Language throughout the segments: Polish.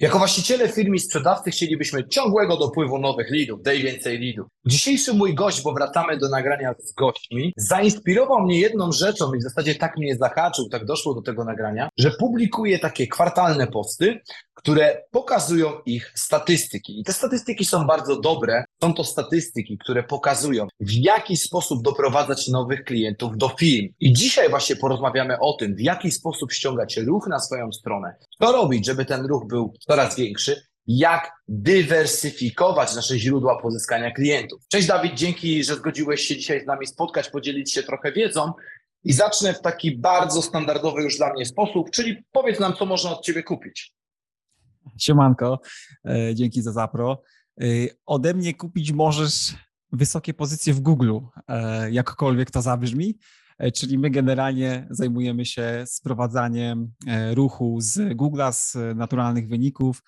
Jako właściciele firmy i sprzedawcy chcielibyśmy ciągłego dopływu nowych lidów, daj więcej lidów. Dzisiejszy mój gość, bo wracamy do nagrania z gośćmi, zainspirował mnie jedną rzeczą i w zasadzie tak mnie zahaczył, tak doszło do tego nagrania, że publikuje takie kwartalne posty, które pokazują ich statystyki. I te statystyki są bardzo dobre. Są to statystyki, które pokazują, w jaki sposób doprowadzać nowych klientów do firm. I dzisiaj właśnie porozmawiamy o tym, w jaki sposób ściągać ruch na swoją stronę. Co robić, żeby ten ruch był coraz większy, jak dywersyfikować nasze źródła pozyskania klientów. Cześć Dawid, dzięki, że zgodziłeś się dzisiaj z nami spotkać, podzielić się trochę wiedzą. I zacznę w taki bardzo standardowy już dla mnie sposób, czyli powiedz nam, co można od Ciebie kupić. Siemanko, e, dzięki za zapro. E, ode mnie kupić możesz wysokie pozycje w Google, e, jakkolwiek to zabrzmi. Czyli my generalnie zajmujemy się sprowadzaniem ruchu z Google'a, z naturalnych wyników,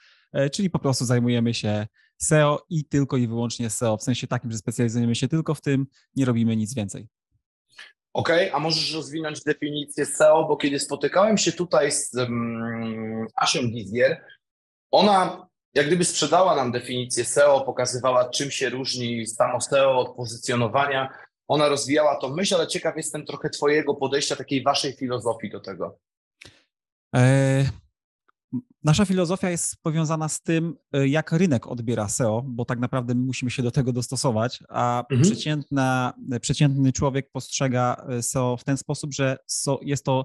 czyli po prostu zajmujemy się SEO i tylko i wyłącznie SEO, w sensie takim, że specjalizujemy się tylko w tym, nie robimy nic więcej. Okay, a możesz rozwinąć definicję SEO, bo kiedy spotykałem się tutaj z um, Asią Gizier, ona jak gdyby sprzedała nam definicję SEO, pokazywała czym się różni samo SEO od pozycjonowania. Ona rozwijała to myśl, ale ciekaw jestem trochę Twojego podejścia, takiej Waszej filozofii do tego. E, nasza filozofia jest powiązana z tym, e, jak rynek odbiera SEO, bo tak naprawdę my musimy się do tego dostosować, a mhm. przeciętna, przeciętny człowiek postrzega e, SEO w ten sposób, że jest to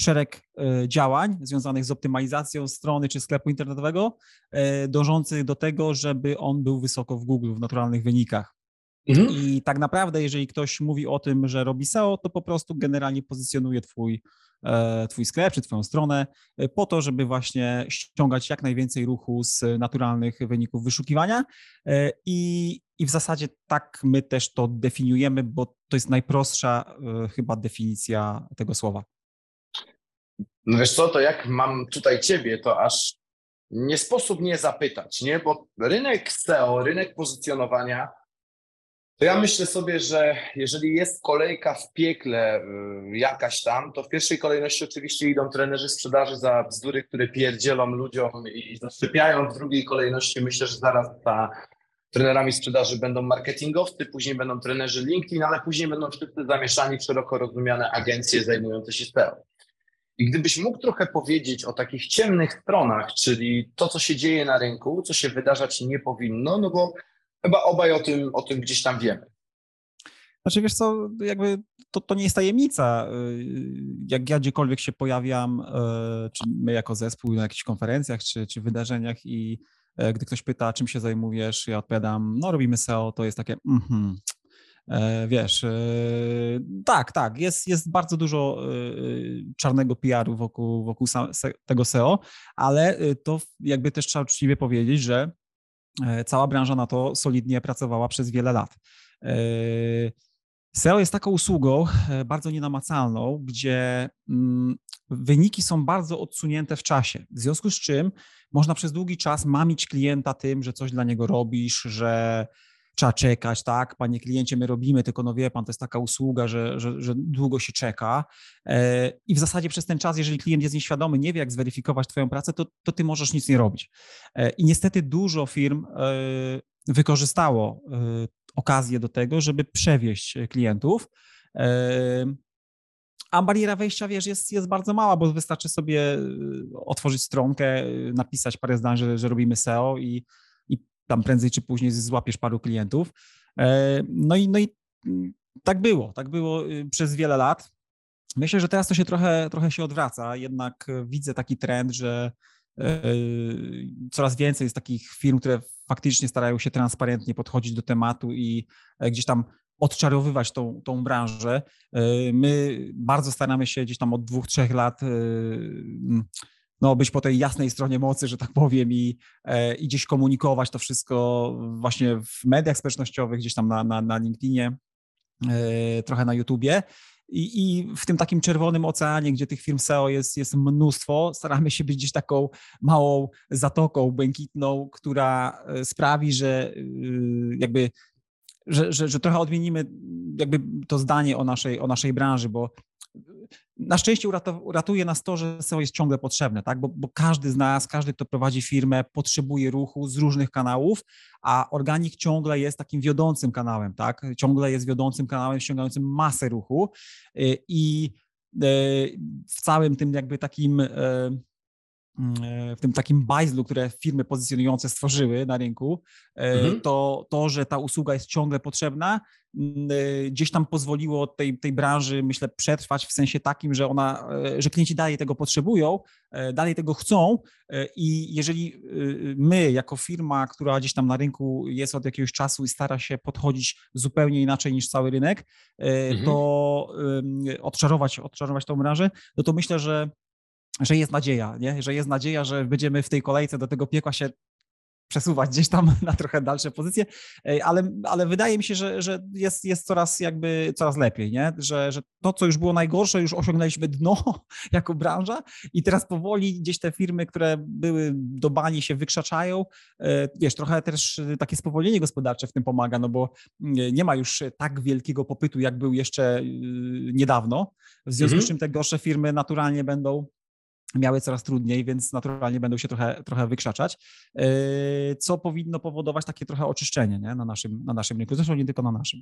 szereg e, działań związanych z optymalizacją strony czy sklepu internetowego, dążących do tego, żeby on był wysoko w Google, w naturalnych wynikach. Mhm. I tak naprawdę, jeżeli ktoś mówi o tym, że robi SEO, to po prostu generalnie pozycjonuje twój, e, twój sklep czy twoją stronę po to, żeby właśnie ściągać jak najwięcej ruchu z naturalnych wyników wyszukiwania. I, i w zasadzie tak my też to definiujemy, bo to jest najprostsza chyba definicja tego słowa. No wiesz co, to jak mam tutaj ciebie, to aż nie sposób nie zapytać, nie? Bo rynek SEO, rynek pozycjonowania, to ja myślę sobie, że jeżeli jest kolejka w piekle y, jakaś tam, to w pierwszej kolejności oczywiście idą trenerzy sprzedaży za bzdury, które pierdzielą ludziom i zaszczepiają. W drugiej kolejności myślę, że zaraz ta trenerami sprzedaży będą marketingowcy, później będą trenerzy LinkedIn, ale później będą wszyscy zamieszani w szeroko rozumiane agencje zajmujące się SEO. I gdybyś mógł trochę powiedzieć o takich ciemnych stronach, czyli to, co się dzieje na rynku, co się wydarzać nie powinno, no bo chyba obaj o tym, o tym gdzieś tam wiemy. Znaczy, wiesz co, jakby to, to nie jest tajemnica. Jak ja gdziekolwiek się pojawiam, e, czy my jako zespół na jakichś konferencjach, czy, czy wydarzeniach i e, gdy ktoś pyta, czym się zajmujesz, ja odpowiadam, no robimy SEO, to jest takie, mhm, E, wiesz, tak, tak, jest, jest bardzo dużo czarnego PR-u wokół, wokół tego SEO, ale to jakby też trzeba uczciwie powiedzieć, że cała branża na to solidnie pracowała przez wiele lat. SEO jest taką usługą bardzo nienamacalną, gdzie mm, wyniki są bardzo odsunięte w czasie, w związku z czym można przez długi czas mamić klienta tym, że coś dla niego robisz, że trzeba czekać, tak, panie kliencie, my robimy, tylko no wie pan, to jest taka usługa, że, że, że długo się czeka. E, i w zasadzie przez ten czas, jeżeli klient jest nieświadomy, nie wie, jak zweryfikować twoją pracę, to, to ty możesz nic nie robić. E, I niestety dużo firm e, wykorzystało okazję do tego, żeby przewieźć klientów, a bariera wejścia, wiesz, jest, jest bardzo mała, bo wystarczy sobie otworzyć stronkę, napisać parę zdań, że, że robimy SEO i tam prędzej czy później złapiesz paru klientów. E, no i, no i mm, tak było, tak było y, przez wiele lat. Myślę, że teraz to się trochę, trochę się odwraca, jednak widzę taki trend, że e, coraz więcej jest takich firm, które faktycznie starają się transparentnie podchodzić do tematu i e, gdzieś tam odczarowywać tą, tą branżę. My bardzo staramy się gdzieś tam od dwóch, trzech lat no, być po tej jasnej stronie mocy, że tak powiem, i, e, i gdzieś komunikować to wszystko właśnie w mediach społecznościowych, gdzieś tam na, na, na LinkedInie, e, trochę na YouTubie. I, I, w tym takim czerwonym oceanie, gdzie tych firm SEO jest, jest mnóstwo, staramy się być gdzieś taką małą zatoką błękitną, która e, sprawi, że jakby że, że, że trochę odmienimy jakby to zdanie o naszej, o naszej branży, bo na szczęście uratuje nas to, że SEO jest ciągle potrzebne, tak? Bo, bo, każdy z nas, każdy, kto prowadzi firmę, potrzebuje ruchu z różnych kanałów, a organik ciągle jest takim wiodącym kanałem, tak? Ciągle jest wiodącym kanałem ściągającym masę ruchu y, i y, w całym tym jakby takim y, w tym takim bajzlu, które firmy pozycjonujące stworzyły na rynku, mhm. to, to, że ta usługa jest ciągle potrzebna, y, gdzieś tam pozwoliło tej, tej branży, myślę, przetrwać w sensie takim, że ona, e, że klienci dalej tego potrzebują, e, dalej tego chcą e, i jeżeli my jako firma, która gdzieś tam na rynku jest od jakiegoś czasu i stara się podchodzić zupełnie inaczej niż cały rynek, mhm. to odczarować, odczarować tą branżę, no to myślę, że że jest nadzieja, nie? że jest nadzieja, że będziemy w tej kolejce do tego piekła się przesuwać gdzieś tam na trochę dalsze pozycje, ale, ale wydaje mi się, że, że jest, jest coraz jakby coraz lepiej, nie? Że, że to, co już było najgorsze, już osiągnęliśmy dno jako branża i teraz powoli gdzieś te firmy, które były do bani się wykrzaczają, e, wiesz, trochę też takie spowolnienie gospodarcze w tym pomaga, no bo nie ma już tak wielkiego popytu, jak był jeszcze y, niedawno, w związku mhm. z czym te gorsze firmy naturalnie będą miały coraz trudniej, więc naturalnie będą się trochę, trochę wykrzaczać, yy, co powinno powodować takie trochę oczyszczenie nie? Na, naszym, na naszym rynku, zresztą nie tylko na naszym.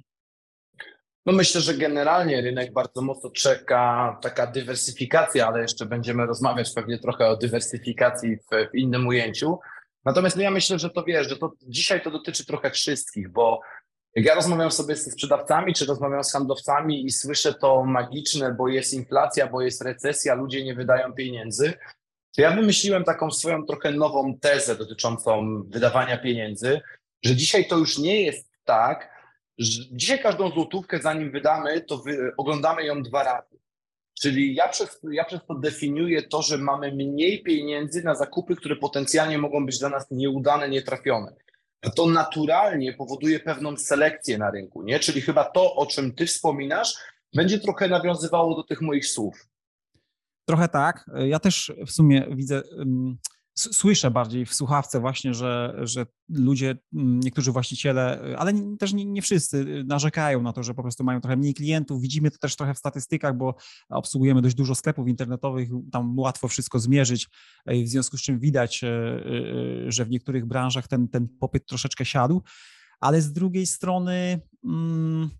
No myślę, że generalnie rynek bardzo mocno czeka taka dywersyfikacja, ale jeszcze będziemy rozmawiać pewnie trochę o dywersyfikacji w, w innym ujęciu. Natomiast no ja myślę, że to wiesz, że to dzisiaj to dotyczy trochę wszystkich, bo jak ja rozmawiam sobie ze sprzedawcami, czy rozmawiam z handlowcami i słyszę to magiczne, bo jest inflacja, bo jest recesja, ludzie nie wydają pieniędzy, to ja wymyśliłem taką swoją trochę nową tezę dotyczącą wydawania pieniędzy, że dzisiaj to już nie jest tak, że dzisiaj każdą złotówkę, zanim wydamy, to wy, oglądamy ją dwa razy. Czyli ja przez, ja przez to definiuję to, że mamy mniej pieniędzy na zakupy, które potencjalnie mogą być dla nas nieudane, nietrafione to naturalnie powoduje pewną selekcję na rynku, nie? Czyli chyba to, o czym ty wspominasz, będzie trochę nawiązywało do tych moich słów. Trochę tak. Ja też w sumie widzę, słyszę bardziej w słuchawce właśnie, że, że ludzie, mm, niektórzy właściciele, ale też nie, nie, wszyscy y, narzekają na to, że po prostu mają trochę mniej klientów. Widzimy to też trochę w statystykach, bo obsługujemy dość dużo sklepów internetowych, tam łatwo wszystko zmierzyć, w związku z czym widać, że w niektórych branżach ten, ten popyt troszeczkę siadł, ale z drugiej strony... Mm,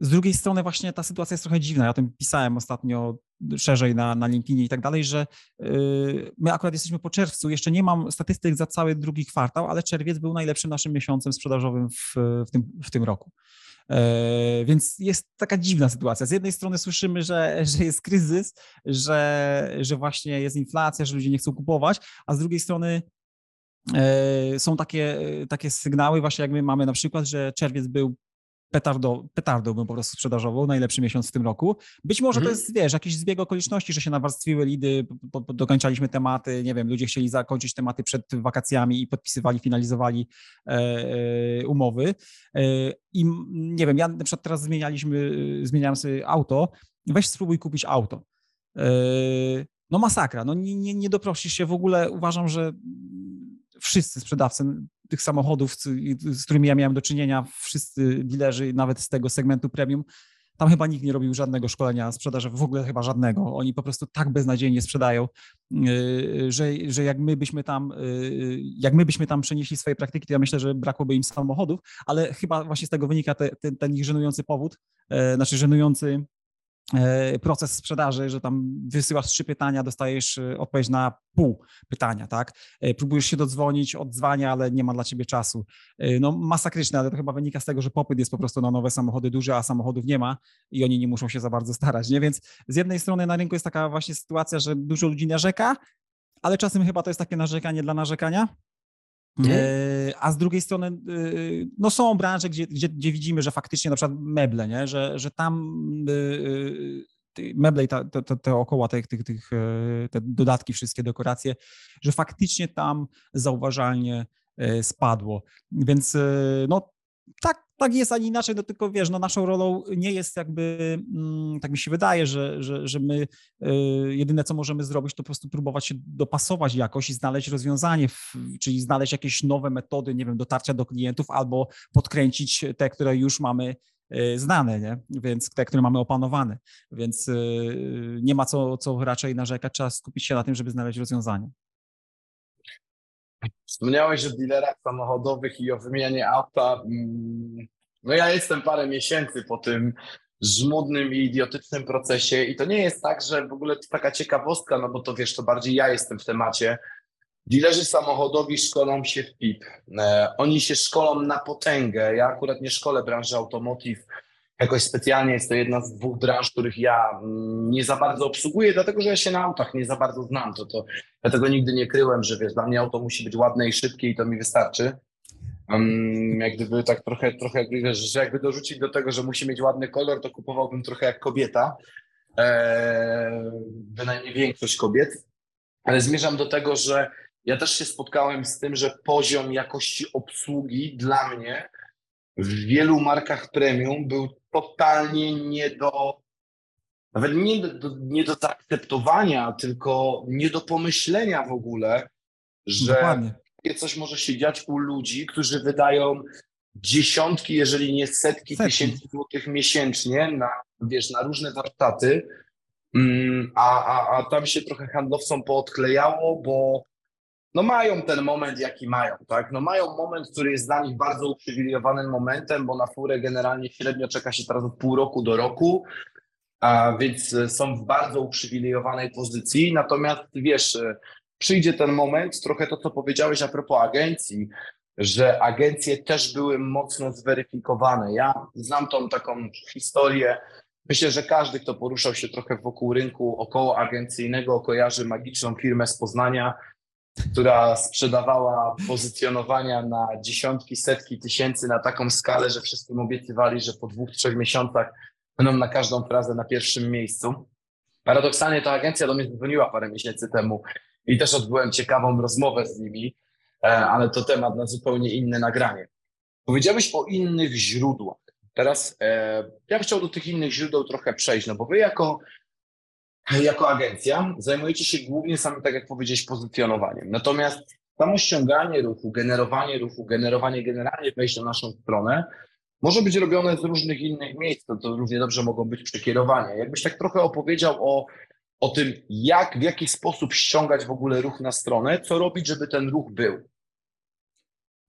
z drugiej strony właśnie ta sytuacja jest trochę dziwna. Ja o tym pisałem ostatnio szerzej na, na LinkedInie i tak dalej, że yy, my akurat jesteśmy po czerwcu, jeszcze nie mam statystyk za cały drugi kwartał, ale czerwiec był najlepszym naszym miesiącem sprzedażowym w, w, tym, w tym roku. Yy, więc jest taka dziwna sytuacja. Z jednej strony słyszymy, że, że jest kryzys, że, że właśnie jest inflacja, że ludzie nie chcą kupować, a z drugiej strony yy, są takie, takie sygnały, właśnie jak my mamy na przykład, że czerwiec był petardo, petardą bym po prostu sprzedażową, najlepszy miesiąc w tym roku. Być może mhm. to jest, wiesz, jakiś zbieg okoliczności, że się nawarstwiły lidy, po, po, dokończaliśmy tematy, nie wiem, ludzie chcieli zakończyć tematy przed wakacjami i podpisywali, finalizowali e, e, umowy. E, I nie wiem, ja na przykład teraz zmienialiśmy, zmieniałem sobie auto, weź spróbuj kupić auto. E, no masakra, no nie, nie, nie doprosisz się w ogóle, uważam, że wszyscy sprzedawcy tych samochodów, z którymi ja miałem do czynienia, wszyscy dealerzy, nawet z tego segmentu premium, tam chyba nikt nie robił żadnego szkolenia sprzedaży, w ogóle chyba żadnego. Oni po prostu tak beznadziejnie sprzedają, yy, że, że jak my byśmy tam, yy, jak my byśmy tam przenieśli swoje praktyki, to ja myślę, że brakłoby im samochodów, ale chyba właśnie z tego wynika te, ten, ten ich żenujący powód, yy, znaczy żenujący proces sprzedaży, że tam wysyłasz trzy pytania, dostajesz e, odpowiedź na pół pytania, tak? E, próbujesz się dodzwonić, odzwania, ale nie ma dla ciebie czasu. No masakryczne, ale to chyba wynika z tego, że popyt jest po prostu na nowe samochody duży, a samochodów nie ma i oni nie muszą się za bardzo starać, nie? Więc z jednej strony na rynku jest taka właśnie sytuacja, że dużo ludzi narzeka, ale czasem chyba to jest takie narzekanie dla narzekania, Mhm. E, a z drugiej strony e, no są branże, gdzie, gdzie, gdzie, widzimy, że faktycznie na przykład meble, nie? Że, że tam e, meble i ta, te, te, te okoła tych, tych, tych te dodatki, wszystkie dekoracje, że faktycznie tam zauważalnie spadło. Więc no tak, tak jest, ani inaczej, no tylko wiesz, no naszą rolą nie jest jakby, mm, tak mi się wydaje, że, że, że my y, jedyne, co możemy zrobić, to po prostu próbować się dopasować jakoś i znaleźć rozwiązanie, czyli znaleźć jakieś nowe metody, nie wiem, dotarcia do klientów albo podkręcić te, które już mamy znane, nie? więc te, które mamy opanowane, więc nie ma co, co raczej narzekać, trzeba skupić się na tym, żeby znaleźć rozwiązanie. Wspomniałeś o dealerach samochodowych i o wymianie auta. Mm, no ja jestem parę miesięcy po tym żmudnym i idiotycznym procesie i to nie jest tak, że w ogóle to taka ciekawostka, no bo to wiesz, to bardziej ja jestem w temacie. Dilerzy samochodowi szkolą się w PIP. E, oni się szkolą na potęgę. Ja akurat nie szkolę branży automotive jakoś specjalnie. Jest to jedna z dwóch branż, których ja mm, nie za bardzo obsługuję, dlatego że ja się na autach nie za bardzo znam. To, to, ja tego nigdy nie kryłem, że wiesz, dla mnie auto musi być ładne i szybkie i to mi wystarczy. Um, jak gdyby tak trochę, trochę jakby, wiesz, że jakby dorzucić do tego, że musi mieć ładny kolor, to kupowałbym trochę jak kobieta. Eee, bynajmniej większość kobiet. Ale zmierzam do tego, że ja też się spotkałem z tym, że poziom jakości obsługi dla mnie w wielu markach premium był totalnie nie do, nawet nie do, nie do zaakceptowania, tylko nie do pomyślenia w ogóle, że Dokładnie. coś może się dziać u ludzi, którzy wydają dziesiątki, jeżeli nie setki, setki. tysięcy złotych miesięcznie na, wiesz, na różne warsztaty, mm, a, a, a tam się trochę handlowcom poodklejało, bo no mają ten moment, jaki mają, tak? No mają moment, który jest dla nich bardzo uprzywilejowanym momentem, bo na furę generalnie średnio czeka się teraz od pół roku do roku, a więc e, są w bardzo uprzywilejowanej pozycji. Natomiast wiesz, e, przyjdzie ten moment, trochę to, co powiedziałeś a propos agencji, że agencje też były mocno zweryfikowane. Ja znam tą taką historię. Myślę, że każdy, kto poruszał się trochę wokół rynku około agencyjnego, kojarzy magiczną firmę z Poznania, która sprzedawała pozycjonowania na dziesiątki, setki tysięcy na taką skalę, że wszystkim obiecywali, że po dwóch, trzech miesiącach będą na każdą frazę na pierwszym miejscu. Paradoksalnie ta agencja do mnie dzwoniła parę miesięcy temu i też odbyłem ciekawą rozmowę z nimi, e, ale to temat na zupełnie inne nagranie. Powiedziałeś o innych źródłach. Teraz e, ja bym chciał do tych innych źródeł trochę przejść, no bo wy jako jako agencja zajmujecie się głównie samym, tak jak powiedziałeś, pozycjonowaniem. Natomiast samo ściąganie ruchu, generowanie ruchu, generowanie generalnie wejść na naszą stronę może być robione z różnych innych miejsc, to, to równie dobrze mogą być przekierowania. Jakbyś tak trochę opowiedział o, o tym, jak, w jaki sposób ściągać w ogóle ruch na stronę, co robić, żeby ten ruch był.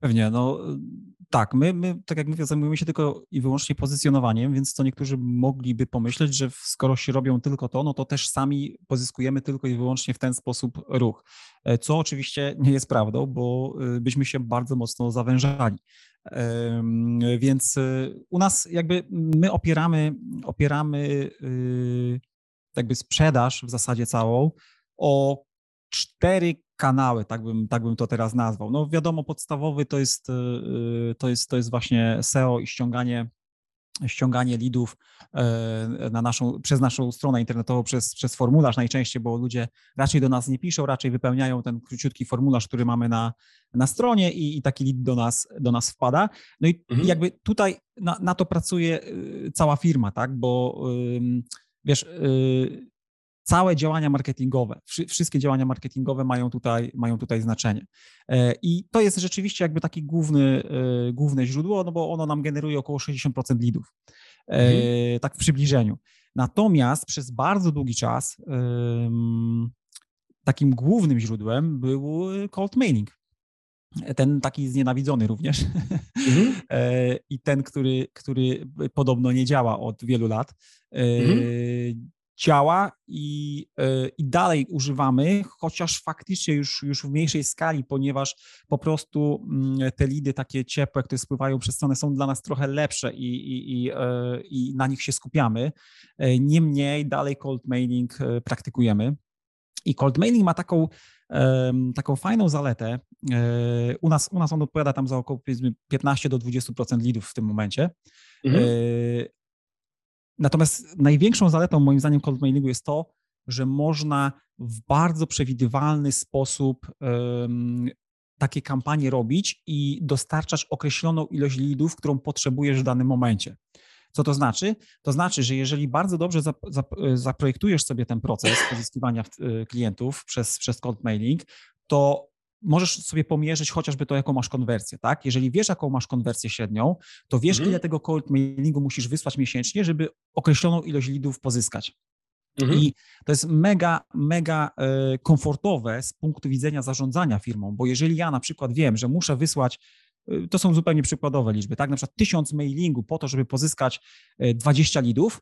Pewnie, no tak, my, my, tak jak mówię, zajmujemy się tylko i wyłącznie pozycjonowaniem, więc to niektórzy mogliby pomyśleć, że skoro się robią tylko to, no to też sami pozyskujemy tylko i wyłącznie w ten sposób ruch. E, co oczywiście nie jest prawdą, bo e, byśmy się bardzo mocno zawężali. Więc e, u nas jakby my opieramy, opieramy jakby sprzedaż w zasadzie całą o cztery kanały, tak bym, tak bym to teraz nazwał. No wiadomo, podstawowy to jest, y, y, to jest, to jest właśnie SEO i ściąganie ściąganie leadów y, na naszą, przez naszą stronę internetową, przez, przez formularz najczęściej, bo ludzie raczej do nas nie piszą, raczej wypełniają ten króciutki formularz, który mamy na, na stronie i, i taki lead do nas, do nas wpada. No i mhm. jakby tutaj na, na to pracuje cała firma, tak, bo wiesz, całe działania marketingowe, wszystkie działania marketingowe mają tutaj, mają tutaj znaczenie. E, I to jest rzeczywiście jakby taki główny, e, główne źródło, no bo ono nam generuje około 60% lidów, e, mhm. tak w przybliżeniu. Natomiast przez bardzo długi czas takim głównym źródłem był cold mailing. Ten taki znienawidzony również mhm. i ten, który, który podobno nie działa od wielu lat. Mhm działa i, e, i dalej używamy, chociaż faktycznie już, już w mniejszej skali, ponieważ po prostu mm, te lidy takie ciepłe, które spływają przez stronę są dla nas trochę lepsze i, i, i, e, i na nich się skupiamy. E, niemniej dalej cold mailing praktykujemy. I cold mailing ma taką, taką fajną zaletę. U nas, u nas on odpowiada tam za około 15 do 20% lidów w tym momencie. Mhm. Natomiast największą zaletą moim zdaniem cold mailingu jest to, że można w bardzo przewidywalny sposób um, takie kampanie robić i dostarczać określoną ilość leadów, którą potrzebujesz w danym momencie. Co to znaczy? To znaczy, że jeżeli bardzo dobrze zap, zaprojektujesz sobie ten proces pozyskiwania y, klientów przez, przez cold mailing, to możesz sobie pomierzyć chociażby to, jaką masz konwersję, tak? Jeżeli wiesz, jaką masz konwersję średnią, to wiesz, mhm. ile tego cold mailingu musisz wysłać miesięcznie, żeby określoną ilość lidów pozyskać. Mhm. I to jest mega, mega e, komfortowe z punktu widzenia zarządzania firmą, bo jeżeli ja na przykład wiem, że muszę wysłać, e, to są zupełnie przykładowe liczby, tak? Na przykład tysiąc mailingu po to, żeby pozyskać 20 e, lidów,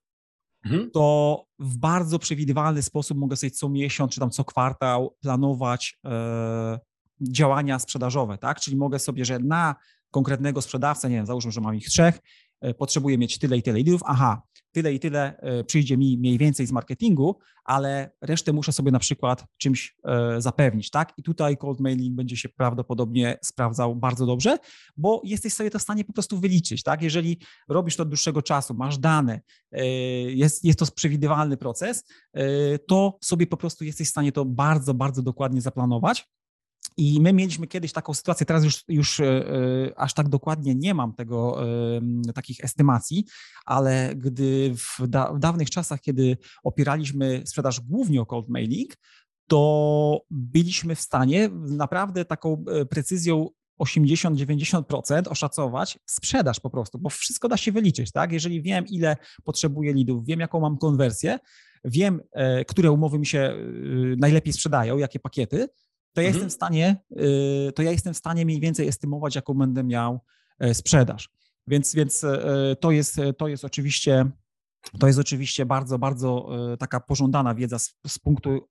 mhm. to w bardzo przewidywalny sposób mogę sobie co miesiąc czy tam co kwartał planować działania sprzedażowe, tak? Czyli mogę sobie, że na konkretnego sprzedawcę, nie wiem, załóżmy, że mam ich trzech, E, potrzebuję mieć tyle i tyle lidów, aha, tyle i tyle e, przyjdzie mi mniej więcej z marketingu, ale resztę muszę sobie na przykład czymś e, zapewnić, tak? I tutaj cold mailing będzie się prawdopodobnie sprawdzał bardzo dobrze, bo jesteś sobie to w stanie po prostu wyliczyć, tak? Jeżeli robisz to od dłuższego czasu, masz dane, jest, jest to przewidywalny proces, to sobie po prostu jesteś w stanie to bardzo, bardzo dokładnie zaplanować i my mieliśmy kiedyś taką sytuację, teraz już, już e, aż tak dokładnie nie mam tego, takich estymacji, ale gdy w, da, w dawnych czasach, kiedy opieraliśmy sprzedaż głównie o cold mailing, to byliśmy w stanie naprawdę taką e, precyzją 80-90% oszacować sprzedaż po prostu, bo wszystko da się wyliczyć, tak? Jeżeli wiem, ile potrzebuję lidów, wiem, jaką mam konwersję, wiem, e, które umowy mi się najlepiej sprzedają, jakie pakiety, to ja mhm. jestem w stanie, y, to ja jestem w stanie mniej więcej estymować, jaką będę miał e, sprzedaż. Więc, więc e, to, jest, to jest oczywiście to jest oczywiście bardzo, bardzo e, taka pożądana wiedza z, z punktu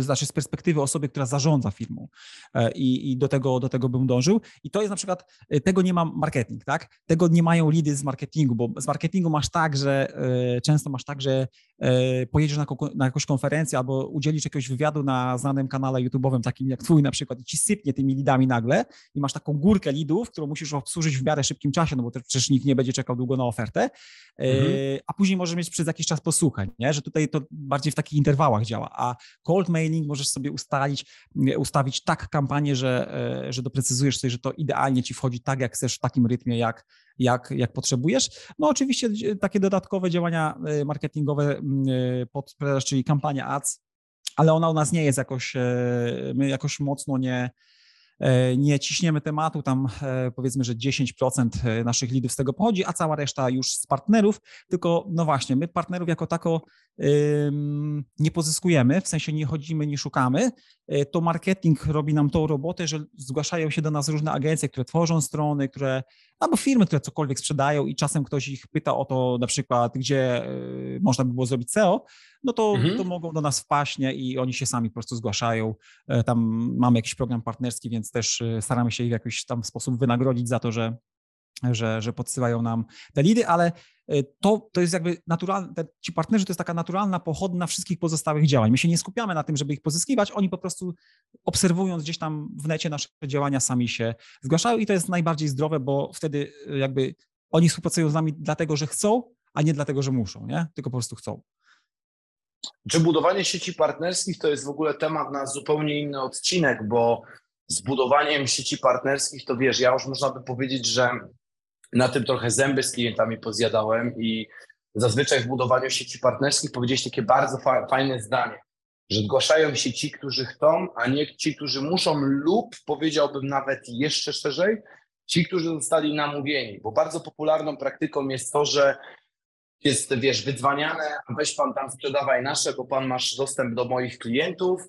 znaczy z perspektywy osoby, która zarządza firmą e, i, i, do, tego, do tego bym dążył. I to jest na przykład, tego nie ma marketing, tak? Tego nie mają lidy z marketingu, bo z marketingu masz tak, że często masz tak, że pojedziesz na, na jakąś konferencję albo udzielisz jakiegoś wywiadu na znanym kanale YouTube'owym, takim jak twój na przykład i ci sypnie tymi lidami nagle i masz taką górkę lidów, którą musisz obsłużyć w miarę szybkim czasie, no bo przecież nikt nie będzie czekał długo na ofertę, mhm. a później możesz mieć przez jakiś czas posłuchać, nie? Że tutaj to bardziej w takich interwałach działa, a cold mailing możesz sobie ustalić, ustawić tak kampanię, że, e, że doprecyzujesz sobie, że to idealnie ci wchodzi tak, jak chcesz, w takim rytmie, jak, jak, jak potrzebujesz. No oczywiście takie dodatkowe działania e, marketingowe e, pod czyli kampania ads, ale ona u nas nie jest jakoś, my jakoś mocno nie, E, nie ciśniemy tematu, tam e, powiedzmy, że 10% e, naszych lidów z tego pochodzi, a cała reszta już z partnerów, tylko no właśnie, my partnerów jako tako nie pozyskujemy, w sensie nie chodzimy, nie szukamy, to marketing robi nam tą robotę, że zgłaszają się do nas różne agencje, które tworzą strony, które, albo firmy, które cokolwiek sprzedają i czasem ktoś ich pyta o to na przykład, gdzie można by było zrobić SEO, no to, mhm. to mogą do nas wpaść nie? i oni się sami po prostu zgłaszają. Tam mamy jakiś program partnerski, więc też staramy się ich w jakiś tam sposób wynagrodzić za to, że że, że podsyłają nam te lidy, ale to, to jest jakby naturalne, ci partnerzy to jest taka naturalna pochodna wszystkich pozostałych działań. My się nie skupiamy na tym, żeby ich pozyskiwać, oni po prostu obserwując gdzieś tam w necie nasze działania sami się zgłaszają i to jest najbardziej zdrowe, bo wtedy y, jakby oni współpracują z nami dlatego, że chcą, a nie dlatego, że muszą, nie? tylko po prostu chcą. Czy budowanie sieci partnerskich to jest w ogóle temat na zupełnie inny odcinek, bo z budowaniem sieci partnerskich to wiesz, ja już można by powiedzieć, że na tym trochę zęby z klientami pozjadałem i zazwyczaj w budowaniu sieci partnerskich powiedzieć takie bardzo fa fajne zdanie, że zgłaszają się ci, którzy chcą, a nie ci, którzy muszą lub powiedziałbym nawet jeszcze szerzej, ci, którzy zostali namówieni, bo bardzo popularną praktyką jest to, że jest, wiesz, wydzwaniane, weź pan tam sprzedawaj nasze, bo pan masz dostęp do moich klientów,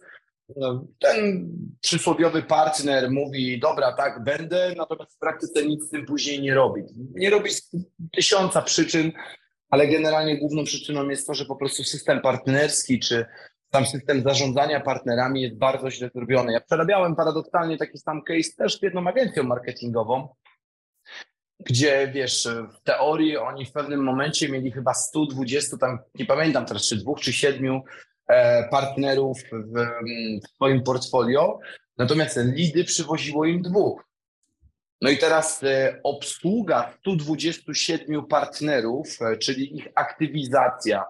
ten przysłowiowy partner mówi, dobra, tak, będę, natomiast w praktyce nic z tym później nie robi. Nie robi z tysiąca przyczyn, ale generalnie główną przyczyną jest to, że po prostu system partnerski czy sam system zarządzania partnerami jest bardzo źle zrobiony. Ja przerabiałem paradoksalnie taki sam case też z jedną agencją marketingową, gdzie wiesz, w teorii oni w pewnym momencie mieli chyba 120, tam nie pamiętam teraz, czy dwóch, czy siedmiu partnerów w, w swoim portfolio, natomiast lidy przywoziło im dwóch. No i teraz e, obsługa 127 partnerów, e, czyli ich aktywizacja,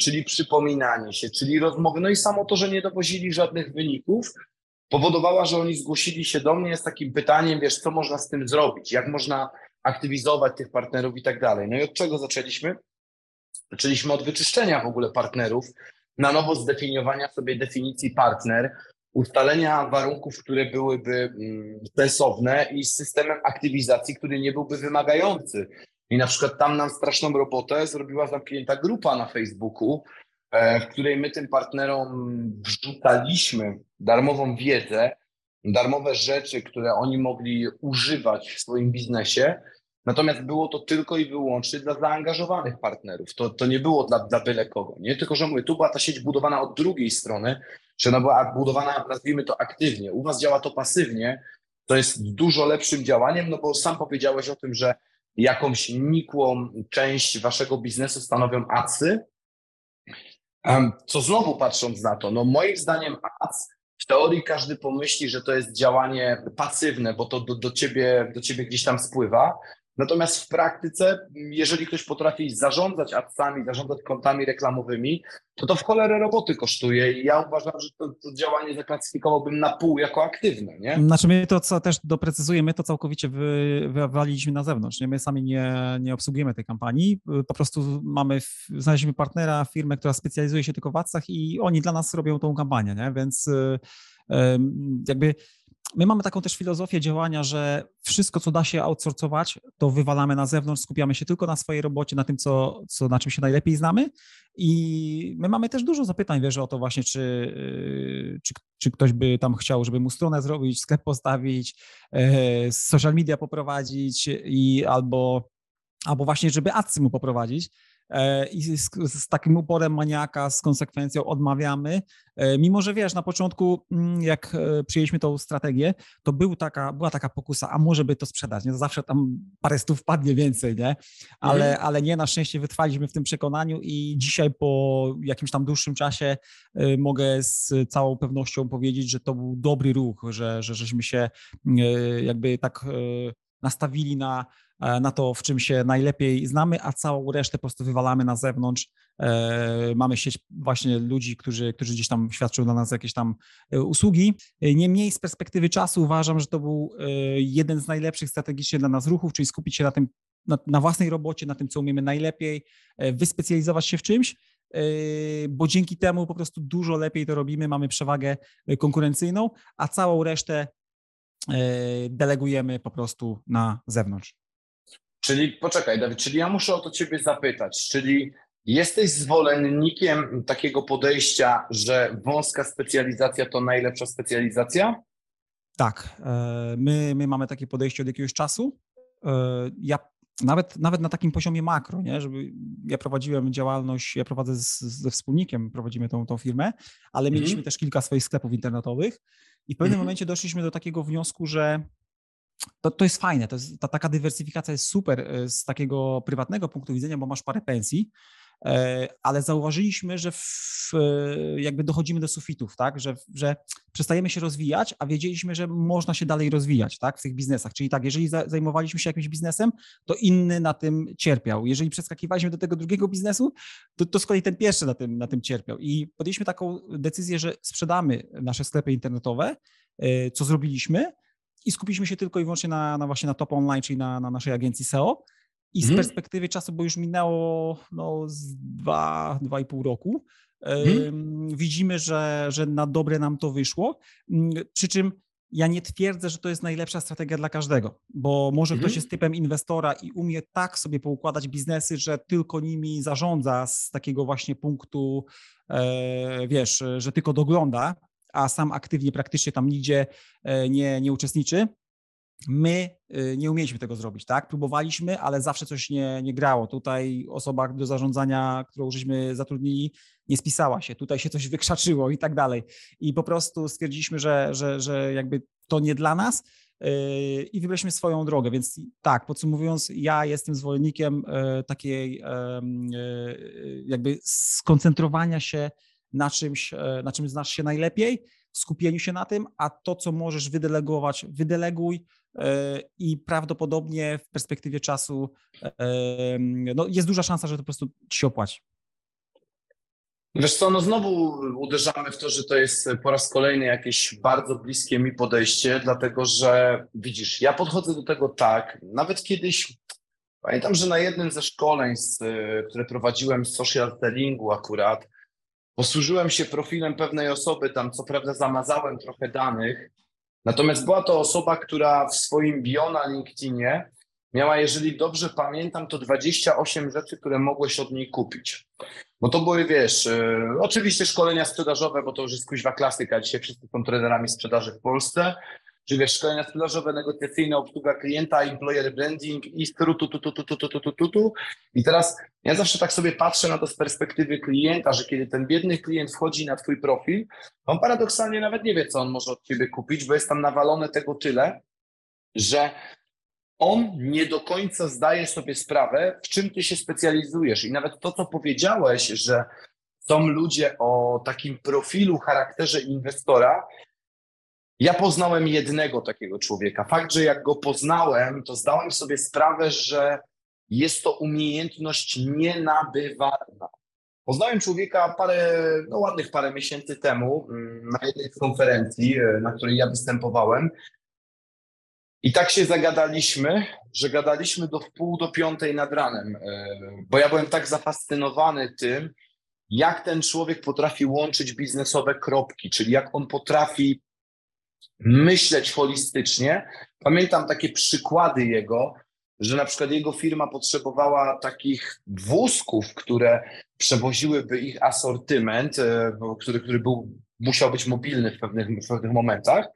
czyli przypominanie się, czyli rozmowy, no i samo to, że nie dowozili żadnych wyników, powodowała, że oni zgłosili się do mnie z takim pytaniem, wiesz, co można z tym zrobić, jak można aktywizować tych partnerów i tak dalej. No i od czego zaczęliśmy? Zaczęliśmy od wyczyszczenia w ogóle partnerów, na nowo zdefiniowania sobie definicji partner, ustalenia warunków, które byłyby mm, sensowne i z systemem aktywizacji, który nie byłby wymagający. I na przykład tam nam straszną robotę zrobiła zamknięta grupa na Facebooku, e, w której my tym partnerom wrzucaliśmy darmową wiedzę, darmowe rzeczy, które oni mogli używać w swoim biznesie, Natomiast było to tylko i wyłącznie dla zaangażowanych partnerów. To, to nie było dla, dla byle kogo. Nie tylko, że mówię, tu była ta sieć budowana od drugiej strony, czy ona była budowana, nazwijmy to aktywnie. U Was działa to pasywnie, to jest dużo lepszym działaniem, no bo sam powiedziałeś o tym, że jakąś nikłą część Waszego biznesu stanowią adsy, co znowu patrząc na to, no moim zdaniem ads w teorii każdy pomyśli, że to jest działanie pasywne, bo to do, do, ciebie, do ciebie gdzieś tam spływa, Natomiast w praktyce, jeżeli ktoś potrafi zarządzać adsami, zarządzać kontami reklamowymi, to to w cholerę roboty kosztuje i ja uważam, że to, to działanie zaklasyfikowałbym na pół jako aktywne, nie? Znaczy my to co też doprecyzujemy, to całkowicie wy, wywaliliśmy na zewnątrz, nie? My sami nie, nie obsługujemy tej kampanii, po prostu mamy, znaleźliśmy partnera, firmę, która specjalizuje się tylko w adsach i oni dla nas robią tą kampanię, nie? Więc jakby my mamy taką też filozofię działania, że wszystko, co da się outsourcować, to wywalamy na zewnątrz, skupiamy się tylko na swojej robocie, na tym, co, co na czym się najlepiej znamy. I my mamy też dużo zapytań, wiesz, o to właśnie, czy, yy, czy, czy ktoś by tam chciał, żeby mu stronę zrobić, sklep postawić, yy, social media poprowadzić i albo, albo właśnie, żeby adsy mu poprowadzić. E, i z, z, takim uporem maniaka, z konsekwencją odmawiamy. E, mimo, że wiesz, na początku, mm, jak e, przyjęliśmy tą strategię, to był taka, była taka pokusa, a może by to sprzedać, nie? Zawsze tam parę stów padnie więcej, nie? Ale, mhm. ale nie, na szczęście wytrwaliśmy w tym przekonaniu i dzisiaj po jakimś tam dłuższym czasie mogę z całą pewnością powiedzieć, że to był dobry ruch, że, że żeśmy się jakby tak nastawili na, na to, w czym się najlepiej znamy, a całą resztę po prostu wywalamy na zewnątrz. E, mamy sieć właśnie ludzi, którzy, którzy gdzieś tam świadczą dla nas jakieś tam e, usługi. Niemniej z perspektywy czasu uważam, że to był jeden z najlepszych strategicznie dla nas ruchów, czyli skupić się na tym, na, na własnej robocie, na tym, co umiemy najlepiej, wyspecjalizować się w czymś, bo dzięki temu po prostu dużo lepiej to robimy, mamy przewagę konkurencyjną, a całą resztę delegujemy po prostu na zewnątrz. Czyli poczekaj, Dawid, czyli ja muszę o to Ciebie zapytać, czyli jesteś zwolennikiem takiego podejścia, że wąska specjalizacja to najlepsza specjalizacja? Tak, e, my, my mamy takie podejście od jakiegoś czasu. E, ja nawet, nawet na takim poziomie makro, nie? żeby ja prowadziłem działalność, ja prowadzę z, ze wspólnikiem, prowadzimy tą, tą firmę, ale mieliśmy mm. też kilka swoich sklepów internetowych i w pewnym mm. momencie doszliśmy do takiego wniosku, że to, to jest fajne, to jest, ta taka dywersyfikacja jest super e, z takiego prywatnego punktu widzenia, bo masz parę pensji, e, ale zauważyliśmy, że w, e, jakby dochodzimy do sufitów, tak, że, że przestajemy się rozwijać, a wiedzieliśmy, że można się dalej rozwijać, tak, w tych biznesach, czyli tak, jeżeli zajmowaliśmy się jakimś biznesem, to inny na tym cierpiał, jeżeli przeskakiwaliśmy do tego drugiego biznesu, to, to z kolei ten pierwszy na tym, na tym cierpiał. I podjęliśmy taką decyzję, że sprzedamy nasze sklepy internetowe, co zrobiliśmy, i skupiliśmy się tylko i wyłącznie na, na właśnie na Top Online, czyli na, na naszej agencji SEO. I z hmm. perspektywy czasu, bo już minęło no, z dwa, dwa i pół roku, hmm. widzimy, że, że na dobre nam to wyszło. Przy czym ja nie twierdzę, że to jest najlepsza strategia dla każdego, bo może hmm. ktoś mhm. jest typem inwestora i umie tak sobie poukładać biznesy, że tylko nimi zarządza z takiego właśnie punktu, e, wiesz, że tylko dogląda a sam aktywnie praktycznie tam nigdzie e, nie, nie uczestniczy. My e, nie umieliśmy tego zrobić, tak? Próbowaliśmy, ale zawsze coś nie, nie grało. Tutaj osoba do zarządzania, którą żeśmy zatrudnili, nie spisała się, tutaj się coś wykrzaczyło i tak dalej. I po prostu stwierdziliśmy, że, że, że jakby to nie dla nas e, i wybraliśmy swoją drogę. Więc tak, podsumowując, ja jestem zwolennikiem takiej jakby skoncentrowania się na czymś, e, na czym znasz się najlepiej, skupieniu się na tym, a to, co możesz wydelegować, wydeleguj e, i prawdopodobnie w perspektywie czasu no, jest duża szansa, że to po prostu ci się opłaci. Wiesz co, no znowu uderzamy w to, że to jest po raz kolejny jakieś bardzo bliskie mi podejście, dlatego że widzisz, ja podchodzę do tego tak, nawet kiedyś, pamiętam, że na jednym ze szkoleń, które prowadziłem z social sellingu akurat, posłużyłem się profilem pewnej osoby, tam co prawda zamazałem trochę danych, natomiast była to osoba, która w swoim bio na LinkedInie miała, jeżeli dobrze pamiętam, to 28 rzeczy, które mogłeś od niej kupić. Bo to były, wiesz, y, oczywiście szkolenia sprzedażowe, bo to już jest kuźwa klasyka, dzisiaj wszyscy są trenerami sprzedaży w Polsce, czy wiesz, szkolenia sprzedażowe, negocjacyjne, obsługa klienta, employer branding i tu, tu, tu, tu, tu, tu, tu, tu, tu. I teraz ja zawsze tak sobie patrzę na to z perspektywy klienta, że kiedy ten biedny klient wchodzi na twój profil, on paradoksalnie nawet nie wie, co on może od ciebie kupić, bo jest tam nawalone tego tyle, że on nie do końca zdaje sobie sprawę, w czym ty się specjalizujesz. I nawet to, co powiedziałeś, że są ludzie o takim profilu, charakterze inwestora. Ja poznałem jednego takiego człowieka. Fakt, że jak go poznałem, to zdałem sobie sprawę, że jest to umiejętność nienabywalna. Poznałem człowieka parę, no ładnych parę miesięcy temu mm, na jednej z konferencji, e, na której ja występowałem i tak się zagadaliśmy, że gadaliśmy do wpół do piątej nad ranem, e, bo ja byłem tak zafascynowany tym, jak ten człowiek potrafi łączyć biznesowe kropki, czyli jak on potrafi myśleć holistycznie. Pamiętam takie przykłady jego, że na przykład jego firma potrzebowała takich wózków, które przewoziłyby ich asortyment, e, który, który był, musiał być mobilny w pewnych, w pewnych momentach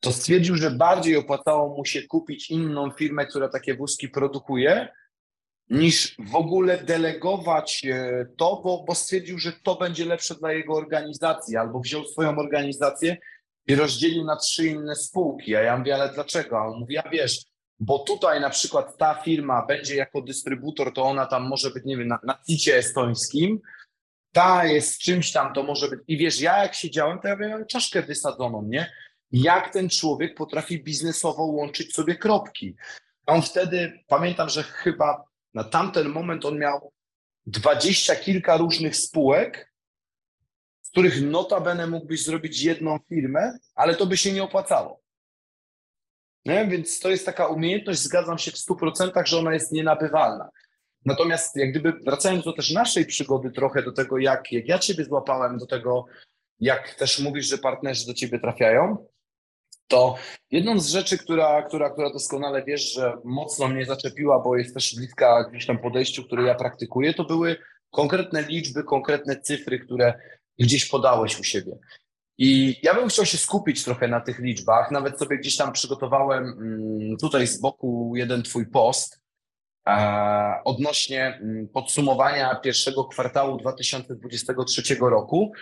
to stwierdził, że bardziej opłacało mu się kupić inną firmę, która takie wózki produkuje, niż w ogóle delegować e, to, bo, bo stwierdził, że to będzie lepsze dla jego organizacji, albo wziął swoją organizację i rozdzielił na trzy inne spółki. A ja mówię, ale dlaczego? A on mówi, a wiesz, bo tutaj na przykład ta firma będzie jako dystrybutor, to ona tam może być, nie wiem, na, na CIT estońskim, ta jest czymś tam, to może być. I wiesz, ja jak siedziałem, to ja miałem czaszkę wysadzoną, nie? jak ten człowiek potrafi biznesowo łączyć sobie kropki. On wtedy, pamiętam, że chyba na tamten moment on miał dwadzieścia kilka różnych spółek, z których notabene mógłbyś zrobić jedną firmę, ale to by się nie opłacało. Nie? Więc to jest taka umiejętność, zgadzam się w 100%, że ona jest nienabywalna. Natomiast jak gdyby wracając do też naszej przygody trochę do tego, jak, jak ja Ciebie złapałem, do tego, jak też mówisz, że partnerzy do Ciebie trafiają, to jedną z rzeczy, która, która, która doskonale wiesz, że mocno mnie zaczepiła, bo jest też bliska gdzieś tam podejściu, które ja praktykuję, to były konkretne liczby, konkretne cyfry, które gdzieś podałeś u siebie. I ja bym chciał się skupić trochę na tych liczbach. Nawet sobie gdzieś tam przygotowałem mm, tutaj z boku jeden Twój post odnośnie mm, podsumowania pierwszego kwartału 2023 roku.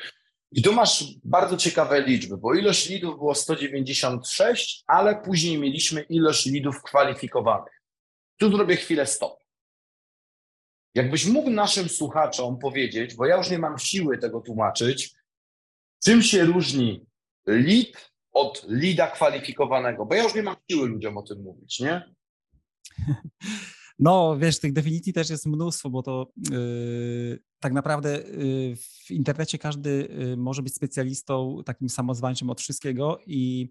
I tu masz bardzo ciekawe liczby, bo ilość lidów było 196, ale później mieliśmy ilość lidów kwalifikowanych. Tu zrobię chwilę stop. Jakbyś mógł naszym słuchaczom powiedzieć, bo ja już nie mam siły tego tłumaczyć, czym się różni lead od lida kwalifikowanego, bo ja już nie mam siły ludziom o tym mówić, nie? No, wiesz, tych definicji też jest mnóstwo, bo to yy, tak naprawdę yy, w internecie każdy yy, może być specjalistą takim samozwańczym od wszystkiego i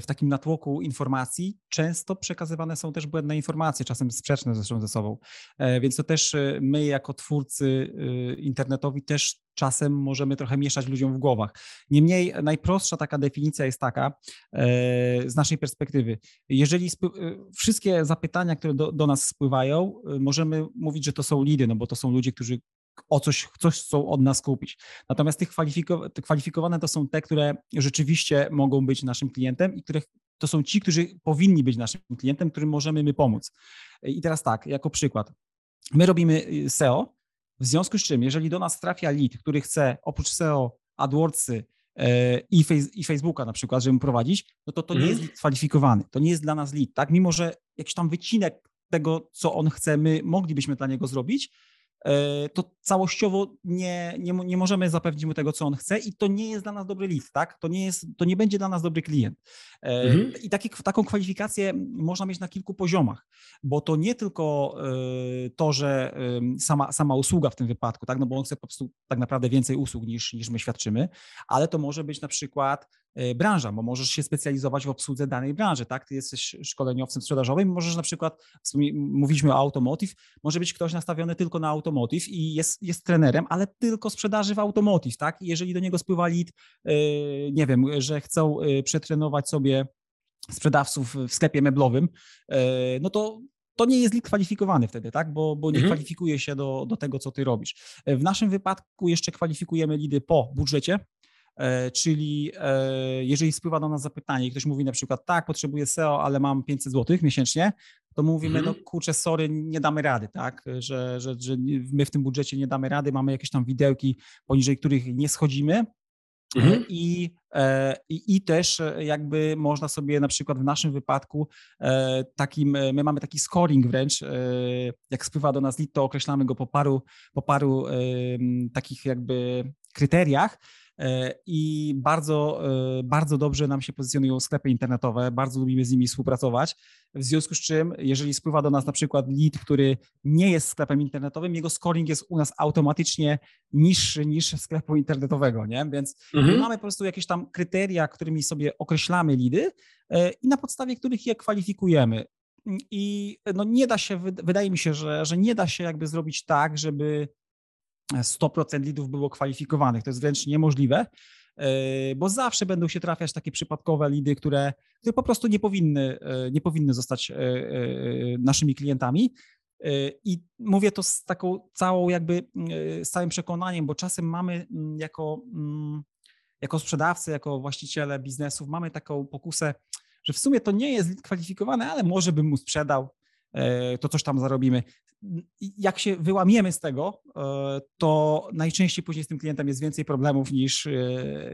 w takim natłoku informacji często przekazywane są też błędne informacje, czasem sprzeczne zresztą ze sobą. E, więc to też e, my jako twórcy internetowi też czasem możemy trochę mieszać ludziom w głowach. Niemniej najprostsza taka definicja jest taka z naszej perspektywy. Jeżeli wszystkie zapytania, które do, do nas spływają, możemy mówić, że to są lidy, no bo to są ludzie, którzy o coś, coś chcą od nas kupić. Natomiast tych kwalifikowane to są te, które rzeczywiście mogą być naszym klientem i których to są ci, którzy powinni być naszym klientem, którym możemy my pomóc. I teraz tak, jako przykład. My robimy y, SEO, w związku z czym, jeżeli do nas trafia lead, który chce oprócz SEO, AdWordsy e, i, face, i Facebooka na przykład, żeby prowadzić, no to to nie jest mhm. lead kwalifikowany, to nie jest dla nas lead, tak? Mimo, że jakiś tam wycinek tego, co on chce, my moglibyśmy dla niego zrobić, to całościowo nie, nie, nie możemy zapewnić mu tego, co on chce i to nie jest dla nas dobry lead, tak? To nie, jest, to nie będzie dla nas dobry klient. E, mhm. I taki, taką kwalifikację można mieć na kilku poziomach, bo to nie tylko e, to, że sama, sama usługa w tym wypadku, tak? No bo on chce po prostu tak naprawdę więcej usług niż, niż my świadczymy, ale to może być na przykład e, branża, bo możesz się specjalizować w obsłudze danej branży, tak? Ty jesteś szkoleniowcem sprzedażowym, możesz na przykład, mówiliśmy o automotive, może być ktoś nastawiony tylko na automotive i jest, jest trenerem, ale tylko sprzedaży w automotive, tak? I jeżeli do niego spływa lead, e, nie wiem, że chcą przetrenować sobie sprzedawców w sklepie meblowym, no to to nie jest lead kwalifikowany wtedy, tak? Bo, bo nie mhm. kwalifikuje się do, do tego, co ty robisz. W naszym wypadku jeszcze kwalifikujemy lidy po budżecie, czyli e, jeżeli spływa do nas zapytanie i ktoś mówi na przykład, tak, potrzebuję SEO, ale mam 500 zł miesięcznie, to mówimy, mhm. no kurczę, sorry, nie damy rady, tak, że, że, że my w tym budżecie nie damy rady, mamy jakieś tam widełki, poniżej których nie schodzimy, Mhm. I, e, i, I też e, jakby można sobie na przykład w naszym wypadku e, takim, my mamy taki scoring wręcz, jak spływa do nas lead, to określamy go po paru, po paru takich jakby kryteriach E, i bardzo, e, bardzo dobrze nam się pozycjonują sklepy internetowe, bardzo lubimy z nimi współpracować, w związku z czym, jeżeli spływa do nas na przykład lead, który nie jest sklepem internetowym, jego scoring jest u nas automatycznie niższy niż sklepu internetowego, nie? Więc mhm. mamy po prostu jakieś tam kryteria, którymi sobie określamy lidy e, i na podstawie których je kwalifikujemy. I no nie da się, wydaje mi się, że, że nie da się jakby zrobić tak, żeby 100% lidów było kwalifikowanych. To jest wręcz niemożliwe, e, bo zawsze będą się trafiać takie przypadkowe lidy, które, które po prostu nie powinny, e, nie powinny zostać e, naszymi klientami. I mówię to z taką całą jakby, całym przekonaniem, bo czasem mamy mm, jako, mm, jako sprzedawcy, jako właściciele biznesów, mamy taką pokusę, że w sumie to nie jest kwalifikowany, ale może bym mu sprzedał, to coś tam zarobimy jak się wyłamiemy z tego, e, to najczęściej później z tym klientem jest więcej problemów niż, e,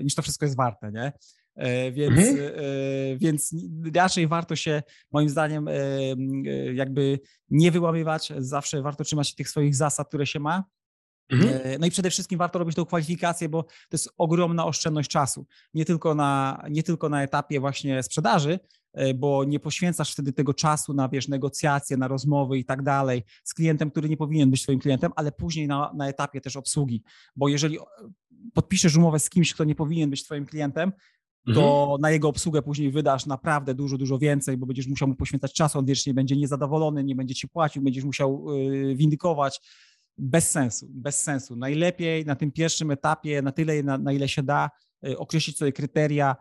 niż to wszystko jest warte, nie? E, więc, mhm. więc raczej warto się, moim zdaniem, jakby nie wyłamywać, zawsze warto trzymać się tych swoich zasad, które się ma. Mhm. No i przede wszystkim warto robić tą kwalifikację, bo to jest ogromna oszczędność czasu. Nie tylko na, nie tylko na etapie właśnie sprzedaży, bo nie poświęcasz wtedy tego czasu na, wiesz, negocjacje, na rozmowy i tak dalej z klientem, który nie powinien być twoim klientem, ale później na, na etapie też obsługi, bo jeżeli podpiszesz umowę z kimś, kto nie powinien być twoim klientem, to mhm. na jego obsługę później wydasz naprawdę dużo, dużo więcej, bo będziesz musiał mu poświęcać czas, on wiecznie będzie niezadowolony, nie będzie ci płacił, będziesz musiał y, windykować. Bez sensu, bez sensu. Najlepiej na tym pierwszym etapie, na tyle, na, na ile się da, określić sobie kryteria,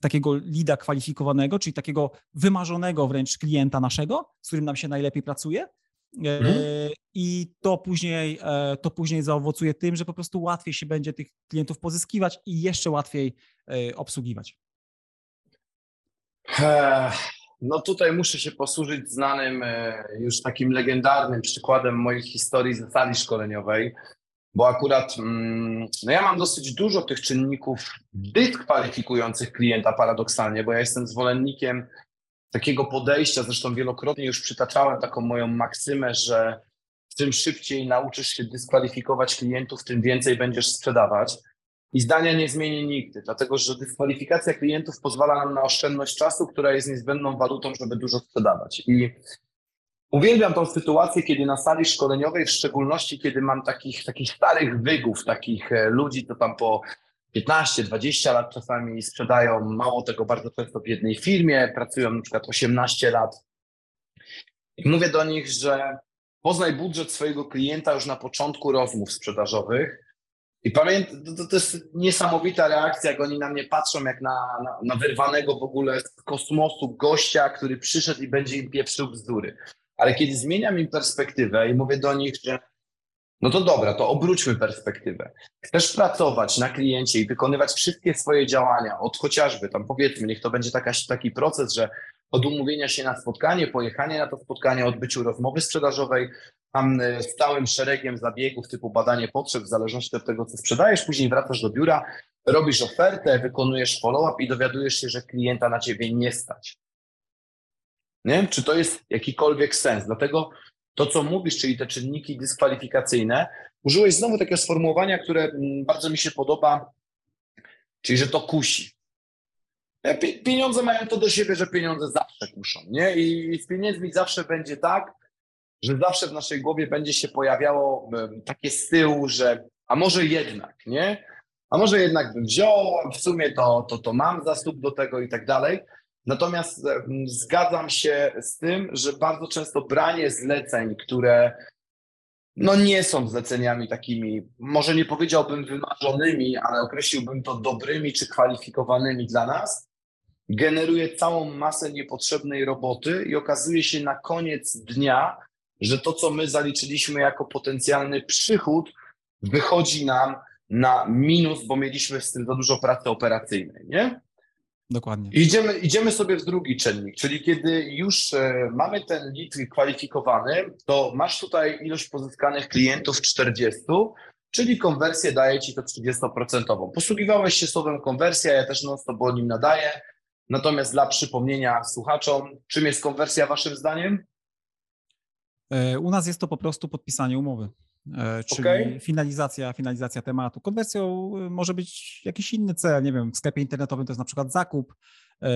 takiego lida kwalifikowanego, czyli takiego wymarzonego wręcz klienta naszego, z którym nam się najlepiej pracuje. E, mhm. I to później, e, to później zaowocuje tym, że po prostu łatwiej się będzie tych klientów pozyskiwać i jeszcze łatwiej e, obsługiwać. No tutaj muszę się posłużyć znanym, już takim legendarnym przykładem mojej historii z sali szkoleniowej bo akurat mm, no ja mam dosyć dużo tych czynników dyskwalifikujących klienta paradoksalnie, bo ja jestem zwolennikiem takiego podejścia, zresztą wielokrotnie już przytaczałem taką moją maksymę, że czym szybciej nauczysz się dyskwalifikować klientów, tym więcej będziesz sprzedawać. I zdania nie zmieni nigdy, dlatego że dyskwalifikacja klientów pozwala nam na oszczędność czasu, która jest niezbędną walutą, żeby dużo sprzedawać. I Uwielbiam tą sytuację, kiedy na sali szkoleniowej, w szczególności kiedy mam takich, takich starych wygów, takich e, ludzi, to tam po 15-20 lat czasami sprzedają, mało tego bardzo często w jednej firmie, pracują na przykład 18 lat. I mówię do nich, że poznaj budżet swojego klienta już na początku rozmów sprzedażowych. I pamiętam, to, to, jest niesamowita reakcja, jak oni na mnie patrzą, jak na, na, na wyrwanego w ogóle z kosmosu gościa, który przyszedł i będzie im pieprzył bzdury ale kiedy zmieniam im perspektywę i mówię do nich, że no to dobra, to obróćmy perspektywę. Chcesz pracować na kliencie i wykonywać wszystkie swoje działania, od chociażby tam powiedzmy, niech to będzie taka, taki proces, że od umówienia się na spotkanie, pojechanie na to spotkanie, odbyciu rozmowy sprzedażowej, tam e, z całym szeregiem zabiegów typu badanie potrzeb, w zależności od tego, co sprzedajesz, później wracasz do biura, robisz ofertę, wykonujesz follow-up i dowiadujesz się, że klienta na ciebie nie stać. Nie? Czy to jest jakikolwiek sens? Dlatego to, co mówisz, czyli te czynniki dyskwalifikacyjne, użyłeś znowu takiego sformułowania, które mm, bardzo mi się podoba, czyli że to kusi. Pieniądze mają to do siebie, że pieniądze zawsze kuszą, nie? I z pieniędzmi zawsze będzie tak, że zawsze w naszej głowie będzie się pojawiało takie z tyłu, że a może jednak, nie? a może jednak bym wziął, w sumie to, to, to mam zasób do tego i tak dalej. Natomiast zgadzam się z tym, że bardzo często branie zleceń, które no nie są zleceniami takimi, może nie powiedziałbym wymarzonymi, ale określiłbym to dobrymi czy kwalifikowanymi dla nas, generuje całą masę niepotrzebnej roboty i okazuje się na koniec dnia, że to, co my zaliczyliśmy jako potencjalny przychód, wychodzi nam na minus, bo mieliśmy z tym za dużo pracy operacyjnej, nie? Dokładnie. Idziemy, idziemy sobie w drugi czynnik, czyli kiedy już e, mamy ten lead kwalifikowany, to masz tutaj ilość pozyskanych klientów 40, czyli konwersję daje ci to 30%. Posługiwałeś się słowem konwersja, ja też non stop o nim nadaję. Natomiast dla przypomnienia słuchaczom, czym jest konwersja waszym zdaniem? E, u nas jest to po prostu podpisanie umowy. E, czyli okay. finalizacja, finalizacja tematu. Konwersją y, może być jakiś inny cel, nie wiem, w sklepie internetowym to jest na przykład zakup, yy,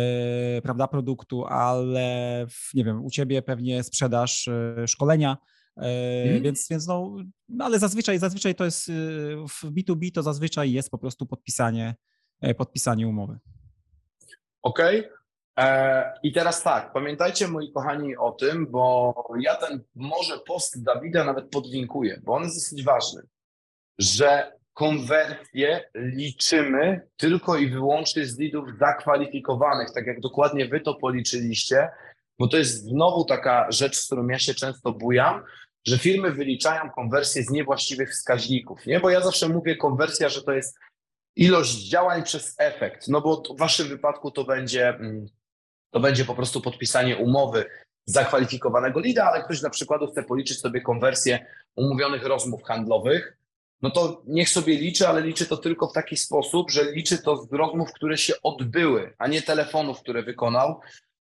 prawda, produktu, ale w, nie wiem, u ciebie pewnie sprzedaż yy, szkolenia, yy, mm. więc, więc no, ale zazwyczaj, zazwyczaj to jest w B2B to zazwyczaj jest po prostu podpisanie, podpisanie umowy. Okej, okay. E, I teraz tak, pamiętajcie moi kochani o tym, bo ja ten może post Dawida nawet podlinkuję, bo on jest dosyć ważny, że konwersję liczymy tylko i wyłącznie z lidów zakwalifikowanych, tak jak dokładnie wy to policzyliście, bo to jest znowu taka rzecz, z którą ja się często bujam, że firmy wyliczają konwersję z niewłaściwych wskaźników, nie? Bo ja zawsze mówię konwersja, że to jest ilość działań przez efekt, no bo w waszym wypadku to będzie mm, to będzie po prostu podpisanie umowy zakwalifikowanego lida, ale ktoś na przykład chce policzyć sobie konwersję umówionych rozmów handlowych, no to niech sobie liczy, ale liczy to tylko w taki sposób, że liczy to z rozmów, które się odbyły, a nie telefonów, które wykonał,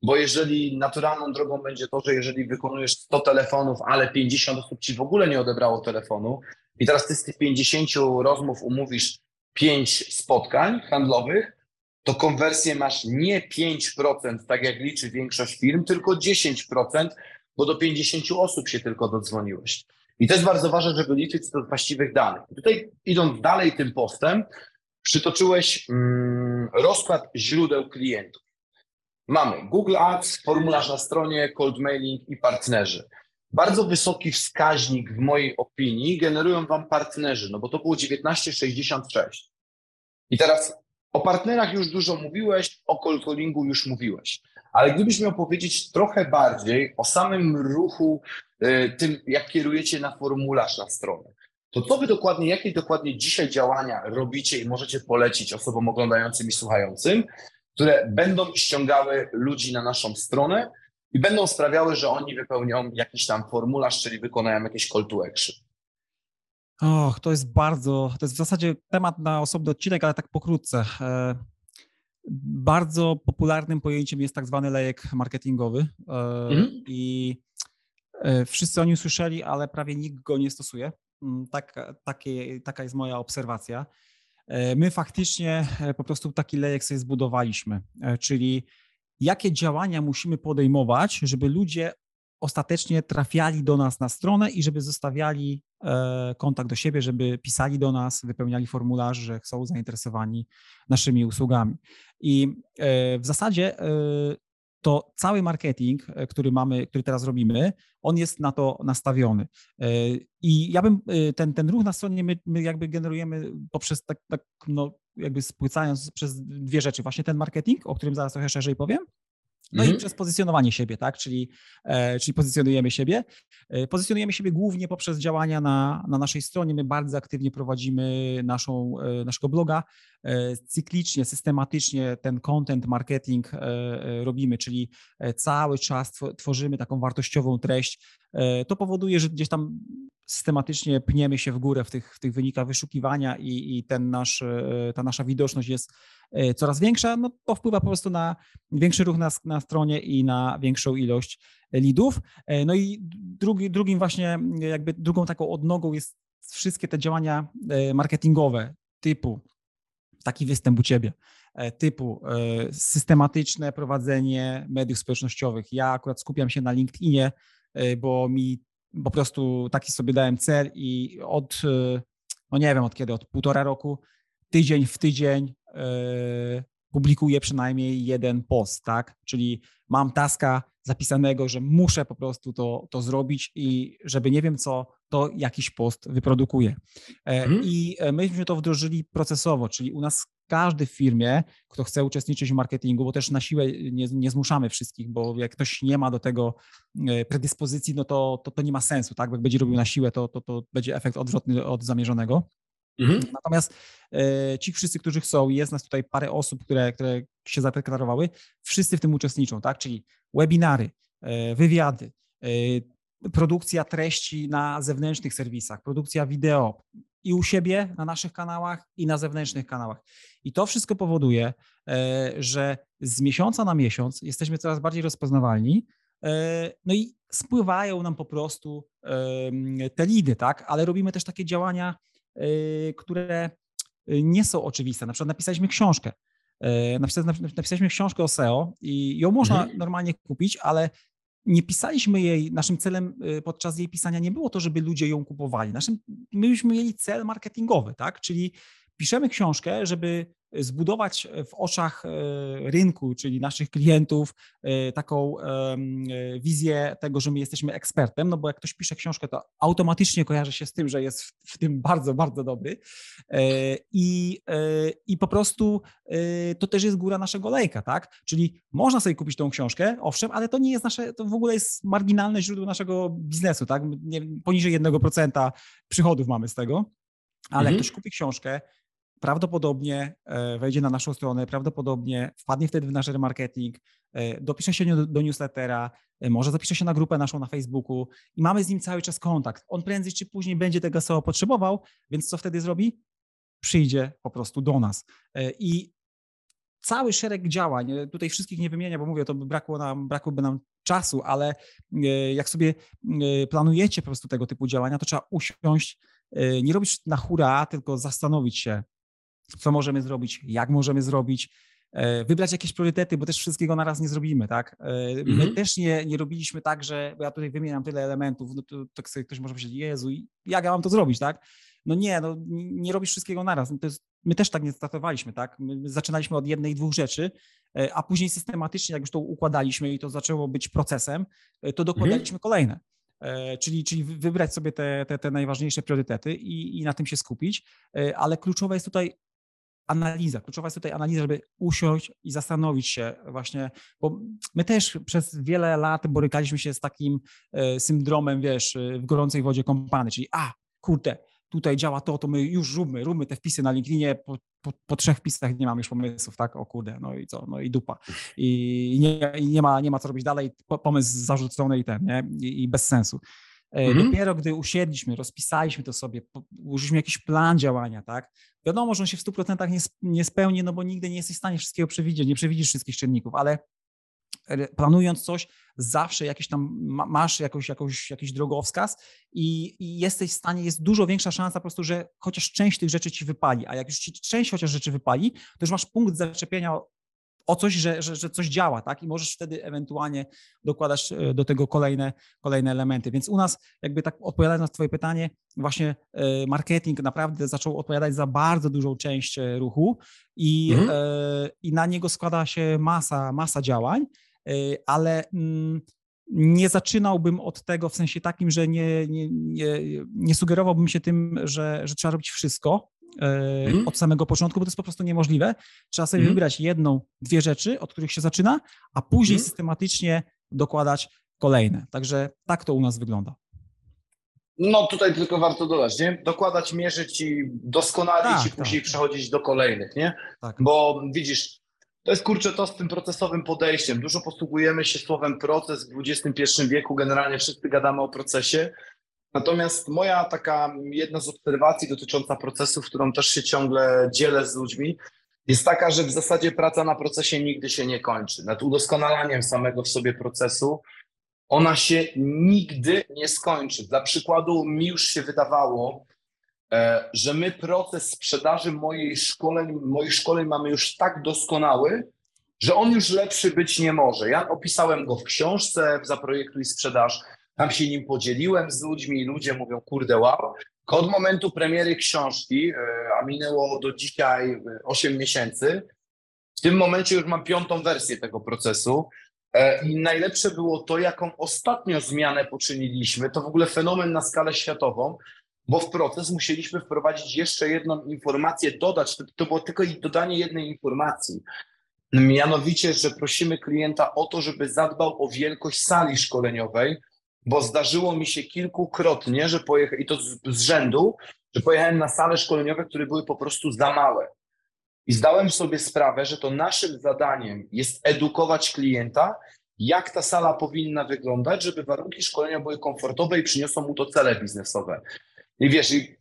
bo jeżeli naturalną drogą będzie to, że jeżeli wykonujesz 100 telefonów, ale 50 osób ci w ogóle nie odebrało telefonu i teraz ty z tych 50 rozmów umówisz 5 spotkań handlowych, to konwersję masz nie 5%, tak jak liczy większość firm, tylko 10%, bo do 50 osób się tylko dodzwoniłeś. I to jest bardzo ważne, żeby liczyć to z właściwych danych. Tutaj idąc dalej tym postem, przytoczyłeś mm, rozkład źródeł klientów. Mamy Google Ads, formularz na stronie, cold mailing i partnerzy. Bardzo wysoki wskaźnik w mojej opinii generują Wam partnerzy, no bo to było 19,66. I teraz o partnerach już dużo mówiłeś, o cold callingu już mówiłeś, ale gdybyś miał powiedzieć trochę bardziej o samym ruchu, y, tym jak kierujecie na formularz na stronę, to co wy dokładnie, jakie dokładnie dzisiaj działania robicie i możecie polecić osobom oglądającym i słuchającym, które będą ściągały ludzi na naszą stronę i będą sprawiały, że oni wypełnią jakiś tam formularz, czyli wykonają jakieś call to action. Och, to jest bardzo, to jest w zasadzie temat na osobny odcinek, ale tak pokrótce. E, bardzo popularnym pojęciem jest tak zwany lejek marketingowy e, mhm. i e, wszyscy o nim słyszeli, ale prawie nikt go nie stosuje. Mm, tak, takie, taka jest moja obserwacja. My faktycznie po prostu taki lejek sobie zbudowaliśmy, czyli jakie działania musimy podejmować, żeby ludzie ostatecznie trafiali do nas na stronę i żeby zostawiali kontakt do siebie, żeby pisali do nas, wypełniali formularz, że są zainteresowani naszymi usługami. I e, w zasadzie e, to cały marketing, który mamy, który teraz robimy, on jest na to nastawiony. I ja bym ten, ten ruch na stronie my, my jakby generujemy poprzez tak, tak no, jakby spłycając przez dwie rzeczy. Właśnie ten marketing, o którym zaraz trochę szerzej powiem, no mhm. i przez pozycjonowanie siebie, tak? Czyli, e, czyli pozycjonujemy siebie. E, pozycjonujemy siebie głównie poprzez działania na, na naszej stronie. My bardzo aktywnie prowadzimy naszą, e, naszego bloga. E, cyklicznie, systematycznie ten content marketing e, e, robimy, czyli cały czas tworzymy taką wartościową treść. To powoduje, że gdzieś tam systematycznie pniemy się w górę w tych, w tych wynikach wyszukiwania i, i ten nasz, ta nasza widoczność jest coraz większa, no to wpływa po prostu na większy ruch na, na stronie i na większą ilość lidów. No i drugi, drugim właśnie, jakby drugą taką odnogą jest wszystkie te działania marketingowe typu taki występ u ciebie, e, typu e, systematyczne prowadzenie mediów społecznościowych. Ja akurat skupiam się na LinkedInie, e, bo mi po prostu taki sobie dałem cel i od, no nie wiem od kiedy, od półtora roku tydzień w tydzień publikuję przynajmniej jeden post, tak? Czyli mam taska zapisanego, że muszę po prostu to, to zrobić i żeby nie wiem co, to jakiś post wyprodukuję. Mhm. I myśmy to wdrożyli procesowo, czyli u nas każdy w firmie, kto chce uczestniczyć w marketingu, bo też na siłę nie, nie zmuszamy wszystkich, bo jak ktoś nie ma do tego e, predyspozycji, no to, to, to nie ma sensu, tak? Jak będzie robił na siłę, to, to, to będzie efekt odwrotny od zamierzonego. Mhm. Natomiast e, ci wszyscy, którzy chcą, jest nas tutaj parę osób, które, które się zadeklarowały, wszyscy w tym uczestniczą, tak? Czyli webinary, e, wywiady, e, produkcja treści na zewnętrznych serwisach, produkcja wideo i u siebie na naszych kanałach i na zewnętrznych kanałach. I to wszystko powoduje, e, że z miesiąca na miesiąc jesteśmy coraz bardziej rozpoznawalni, e, no i spływają nam po prostu te lidy, tak? Ale robimy też takie działania, e, które nie są oczywiste. Na przykład napisaliśmy książkę. Napisaliśmy książkę o SEO i ją można mhm. normalnie kupić, ale nie pisaliśmy jej, naszym celem y, podczas jej pisania nie było to, żeby ludzie ją kupowali. Naszym, myśmy mieli cel marketingowy, tak? Czyli piszemy książkę, żeby zbudować w oczach e, rynku, czyli naszych klientów, e, taką wizję tego, że my jesteśmy ekspertem, no bo jak ktoś pisze książkę, to automatycznie kojarzy się z tym, że jest w tym bardzo, bardzo dobry. E, I, i po prostu to też jest góra naszego lejka, tak? Czyli można sobie kupić tą książkę, owszem, ale to nie jest nasze, to w ogóle jest marginalne źródło naszego biznesu, tak? Nie, poniżej 1% przychodów mamy z tego. Ale mhm. jak ktoś kupi książkę, prawdopodobnie e, wejdzie na naszą stronę, prawdopodobnie wpadnie wtedy w nasz remarketing, e, dopisze się do, newslettera, e, może zapisze się na grupę naszą na Facebooku i mamy z nim cały czas kontakt. On prędzej czy później będzie tego SEO potrzebował, więc co wtedy zrobi? Przyjdzie po prostu do nas. I cały szereg działań, tutaj wszystkich nie wymienię, bo mówię, to by brakło nam, brakłoby nam czasu, ale jak sobie planujecie po prostu tego typu działania, to trzeba usiąść, nie robić na hura, tylko zastanowić się, co możemy zrobić, jak możemy zrobić, e, wybrać jakieś priorytety, bo też wszystkiego na raz nie zrobimy, tak? E, my mhm. też nie, nie robiliśmy tak, że, bo ja tutaj wymieniam tyle elementów, no to, to ktoś może powiedzieć, Jezu, jak ja mam to zrobić, tak? No nie, no nie robisz wszystkiego naraz. No jest, my też tak nie startowaliśmy, tak? My zaczynaliśmy od jednej, dwóch rzeczy, e, a później systematycznie, jak już to układaliśmy i to zaczęło być procesem, to dokładaliśmy mhm. kolejne. Czyli, czyli wybrać sobie te, te, te najważniejsze priorytety i, i na tym się skupić, ale kluczowe jest tutaj analiza. Kluczowa jest tutaj analiza, żeby usiąść i zastanowić się właśnie, bo my też przez wiele lat borykaliśmy się z takim e, syndromem, wiesz, e, w gorącej wodzie kąpany, czyli a, kurde, tutaj działa to, to my już róbmy, róbmy te wpisy na LinkedInie, po, po, po, trzech wpisach nie mam już pomysłów, tak, o kurde, no i co, no i dupa. I nie, nie, ma, nie ma co robić dalej, pomysł zarzucony i ten, nie, i, i bez sensu. E, mhm. Dopiero gdy usiedliśmy, rozpisaliśmy to sobie, użyliśmy jakiś plan działania, tak? Wiadomo, że on się w 100% nie, nie spełni, no bo nigdy nie jesteś w stanie wszystkiego przewidzieć, nie przewidzisz wszystkich czynników, ale planując coś, zawsze jakiś tam masz jakąś, jakąś, jakiś drogowskaz i, i, jesteś w stanie, jest dużo większa szansa po prostu, że chociaż część tych rzeczy ci wypali, a jak już ci część chociaż rzeczy wypali, to już masz punkt zaczepienia o coś, że, że, że coś działa, tak? I możesz wtedy ewentualnie dokładać e, do tego kolejne, kolejne elementy. Więc u nas, jakby tak odpowiadając na Twoje pytanie, właśnie e, marketing naprawdę zaczął odpowiadać za bardzo dużą część e, ruchu i, mhm. i na niego składa się masa, masa działań, ale mm, nie zaczynałbym od tego w sensie takim, że nie, nie, nie, nie sugerowałbym się tym, że, że trzeba robić wszystko, mm. od samego początku, bo to jest po prostu niemożliwe. Trzeba sobie mm. wybrać jedną, dwie rzeczy, od których się zaczyna, a później mm. systematycznie dokładać kolejne. Także tak to u nas wygląda. No tutaj tylko warto dodać, nie? Dokładać, mierzyć i doskonalić tak, i później tak. przechodzić do kolejnych, nie? Tak. Bo widzisz, to jest kurczę to z tym procesowym podejściem. Dużo posługujemy się słowem proces w XXI wieku, generalnie wszyscy gadamy o procesie, Natomiast moja taka jedna z obserwacji dotycząca procesów, którą też się ciągle dzielę z ludźmi, jest taka, że w zasadzie praca na procesie nigdy się nie kończy. Nad udoskonalaniem samego w sobie procesu ona się nigdy nie skończy. Dla przykładu, mi już się wydawało, e, że my proces sprzedaży mojej szkoleń, moich szkoleń mamy już tak doskonały, że on już lepszy być nie może. Ja opisałem go w książce w Zaprojektuj Sprzedaż, tam się nim podzieliłem z ludźmi i ludzie mówią, kurde, wow. Od momentu premiery książki, a minęło do dzisiaj 8 miesięcy, w tym momencie już mam piątą wersję tego procesu. I najlepsze było to, jaką ostatnio zmianę poczyniliśmy. To w ogóle fenomen na skalę światową, bo w proces musieliśmy wprowadzić jeszcze jedną informację, dodać. To, to było tylko dodanie jednej informacji. Mianowicie, że prosimy klienta o to, żeby zadbał o wielkość sali szkoleniowej, bo zdarzyło mi się kilkukrotnie, że pojechałem, i to z, z rzędu, że pojechałem na sale szkoleniowe, które były po prostu za małe. I zdałem sobie sprawę, że to naszym zadaniem jest edukować klienta, jak ta sala powinna wyglądać, żeby warunki szkolenia były komfortowe i przyniosą mu to cele biznesowe. I wiesz, i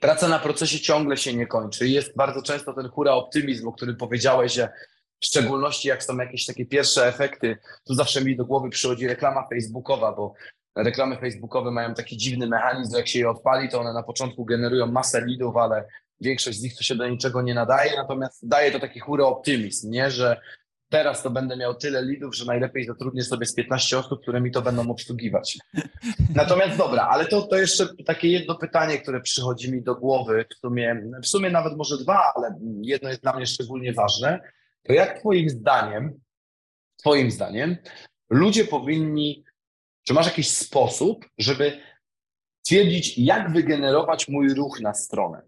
praca na procesie ciągle się nie kończy. Jest bardzo często ten hura optymizm, o którym powiedziałeś, że w szczególności jak są jakieś takie pierwsze efekty, to zawsze mi do głowy przychodzi reklama facebookowa, bo reklamy facebookowe mają taki dziwny mechanizm, że jak się je odpali, to one na początku generują masę lidów, ale większość z nich to się do niczego nie nadaje, natomiast daje to taki hura optymizm, nie, że teraz to będę miał tyle lidów, że najlepiej zatrudnię sobie z 15 osób, które mi to będą obsługiwać. Natomiast dobra, ale to, to jeszcze takie jedno pytanie, które przychodzi mi do głowy, w sumie, w sumie nawet może dwa, ale jedno jest dla mnie szczególnie ważne, to jak twoim zdaniem, twoim zdaniem, ludzie powinni, czy masz jakiś sposób, żeby stwierdzić, jak wygenerować mój ruch na stronę?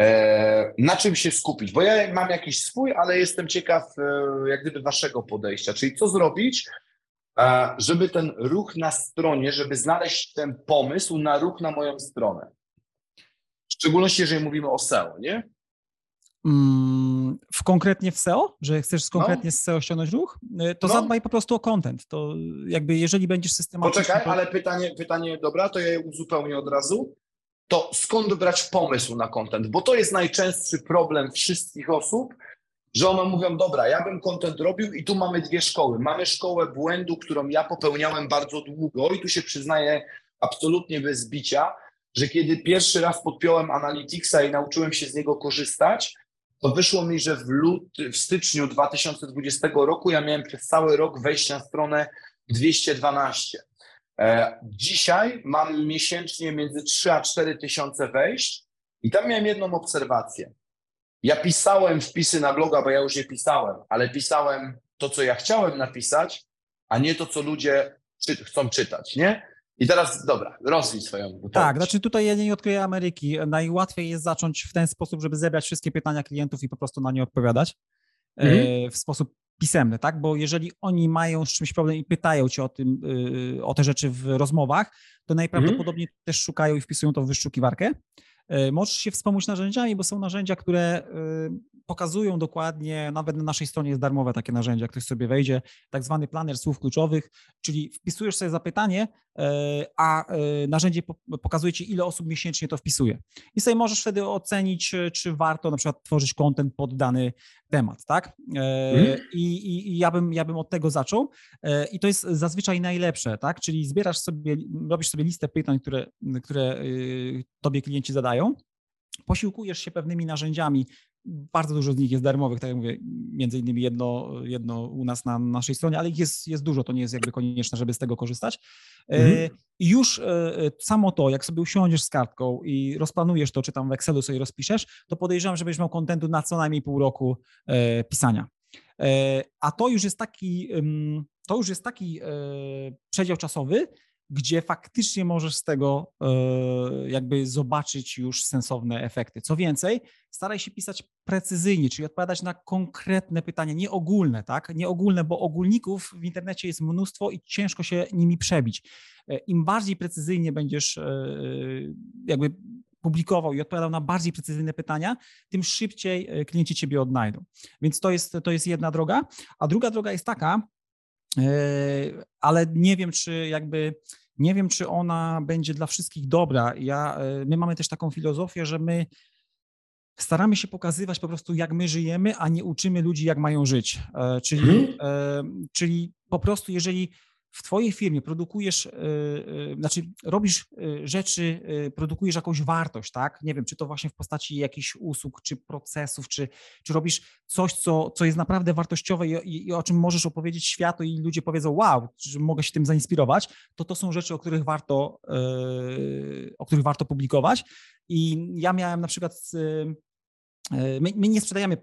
E, na czym się skupić? Bo ja mam jakiś swój, ale jestem ciekaw e, jak gdyby waszego podejścia, czyli co zrobić, e, żeby ten ruch na stronie, żeby znaleźć ten pomysł na ruch na moją stronę. W szczególności, jeżeli mówimy o SEO, nie? Mm, w konkretnie w SEO, że chcesz konkretnie no. z SEO ściągnąć ruch, to no. zadbaj po prostu o content. To jakby jeżeli będziesz systematycznie... Poczekaj, ale pytanie, pytanie dobra, to ja je uzupełnię od razu to skąd brać pomysł na content? Bo to jest najczęstszy problem wszystkich osób, że one mówią, dobra, ja bym content robił i tu mamy dwie szkoły. Mamy szkołę błędu, którą ja popełniałem bardzo długo i tu się przyznaję absolutnie bez bicia, że kiedy pierwszy raz podpiąłem Analyticsa i nauczyłem się z niego korzystać, to wyszło mi, że w, luty, w styczniu 2020 roku ja miałem przez cały rok wejść na stronę 212. E, dzisiaj mam miesięcznie między 3 a 4 tysiące wejść i tam miałem jedną obserwację. Ja pisałem wpisy na bloga, bo ja już je pisałem, ale pisałem to, co ja chciałem napisać, a nie to, co ludzie czy chcą czytać, nie? I teraz, dobra, rozwij swoją wypowiedź. Tak, znaczy tutaj ja nie odkryję Ameryki. Najłatwiej jest zacząć w ten sposób, żeby zebrać wszystkie pytania klientów i po prostu na nie odpowiadać mhm. w sposób pisemne, tak? Bo jeżeli oni mają z czymś problem i pytają cię o tym, y, o te rzeczy w rozmowach, to najprawdopodobniej mhm. też szukają i wpisują to w wyszukiwarkę. E, możesz się wspomóc narzędziami, bo są narzędzia, które y, pokazują dokładnie, nawet na naszej stronie jest darmowe takie narzędzia, ktoś sobie wejdzie, tak zwany planer słów kluczowych, czyli wpisujesz sobie zapytanie, e, a e, narzędzie pokazuje ci, ile osób miesięcznie to wpisuje. I sobie możesz wtedy ocenić, czy warto na przykład tworzyć kontent pod dany temat, tak? Hmm? I, i, I, ja, bym, ja bym od tego zaczął. I to jest zazwyczaj najlepsze, tak? Czyli zbierasz sobie, robisz sobie listę pytań, które, które y, tobie klienci zadają, posiłkujesz się pewnymi narzędziami, bardzo dużo z nich jest darmowych, tak jak mówię, między innymi jedno, jedno u nas na naszej stronie, ale ich jest, jest dużo, to nie jest jakby konieczne, żeby z tego korzystać. Mhm. I już e, e, samo to, jak sobie usiądziesz z kartką i rozplanujesz to, czy tam w Excelu sobie rozpiszesz, to podejrzewam, że będziesz miał kontentu na co najmniej pół roku e, pisania. A to już jest taki, to już jest taki przedział czasowy, gdzie faktycznie możesz z tego e, jakby zobaczyć już sensowne efekty. Co więcej, staraj się pisać precyzyjnie, czyli odpowiadać na konkretne pytania, nie ogólne, tak? Nie ogólne, bo ogólników w internecie jest mnóstwo i ciężko się nimi przebić. E, Im bardziej precyzyjnie będziesz e, jakby publikował i odpowiadał na bardziej precyzyjne pytania, tym szybciej klienci ciebie odnajdą. Więc to jest, to jest jedna droga. A druga droga jest taka, ale nie wiem, czy jakby nie wiem, czy ona będzie dla wszystkich dobra. Ja, yy, my mamy też taką filozofię, że my staramy się pokazywać po prostu, jak my żyjemy, a nie uczymy ludzi, jak mają żyć. Yy, czyli, hmm? czyli po prostu, jeżeli w twojej firmie produkujesz, znaczy robisz rzeczy, produkujesz jakąś wartość, tak? Nie wiem, czy to właśnie w postaci jakichś usług, czy procesów, czy, czy robisz coś, co, co jest naprawdę wartościowe i, i, i o czym możesz opowiedzieć światu i ludzie powiedzą, wow, że mogę się tym zainspirować, to to są rzeczy, o których warto, o których warto publikować. I ja miałem na przykład E, my, my, nie sprzedajemy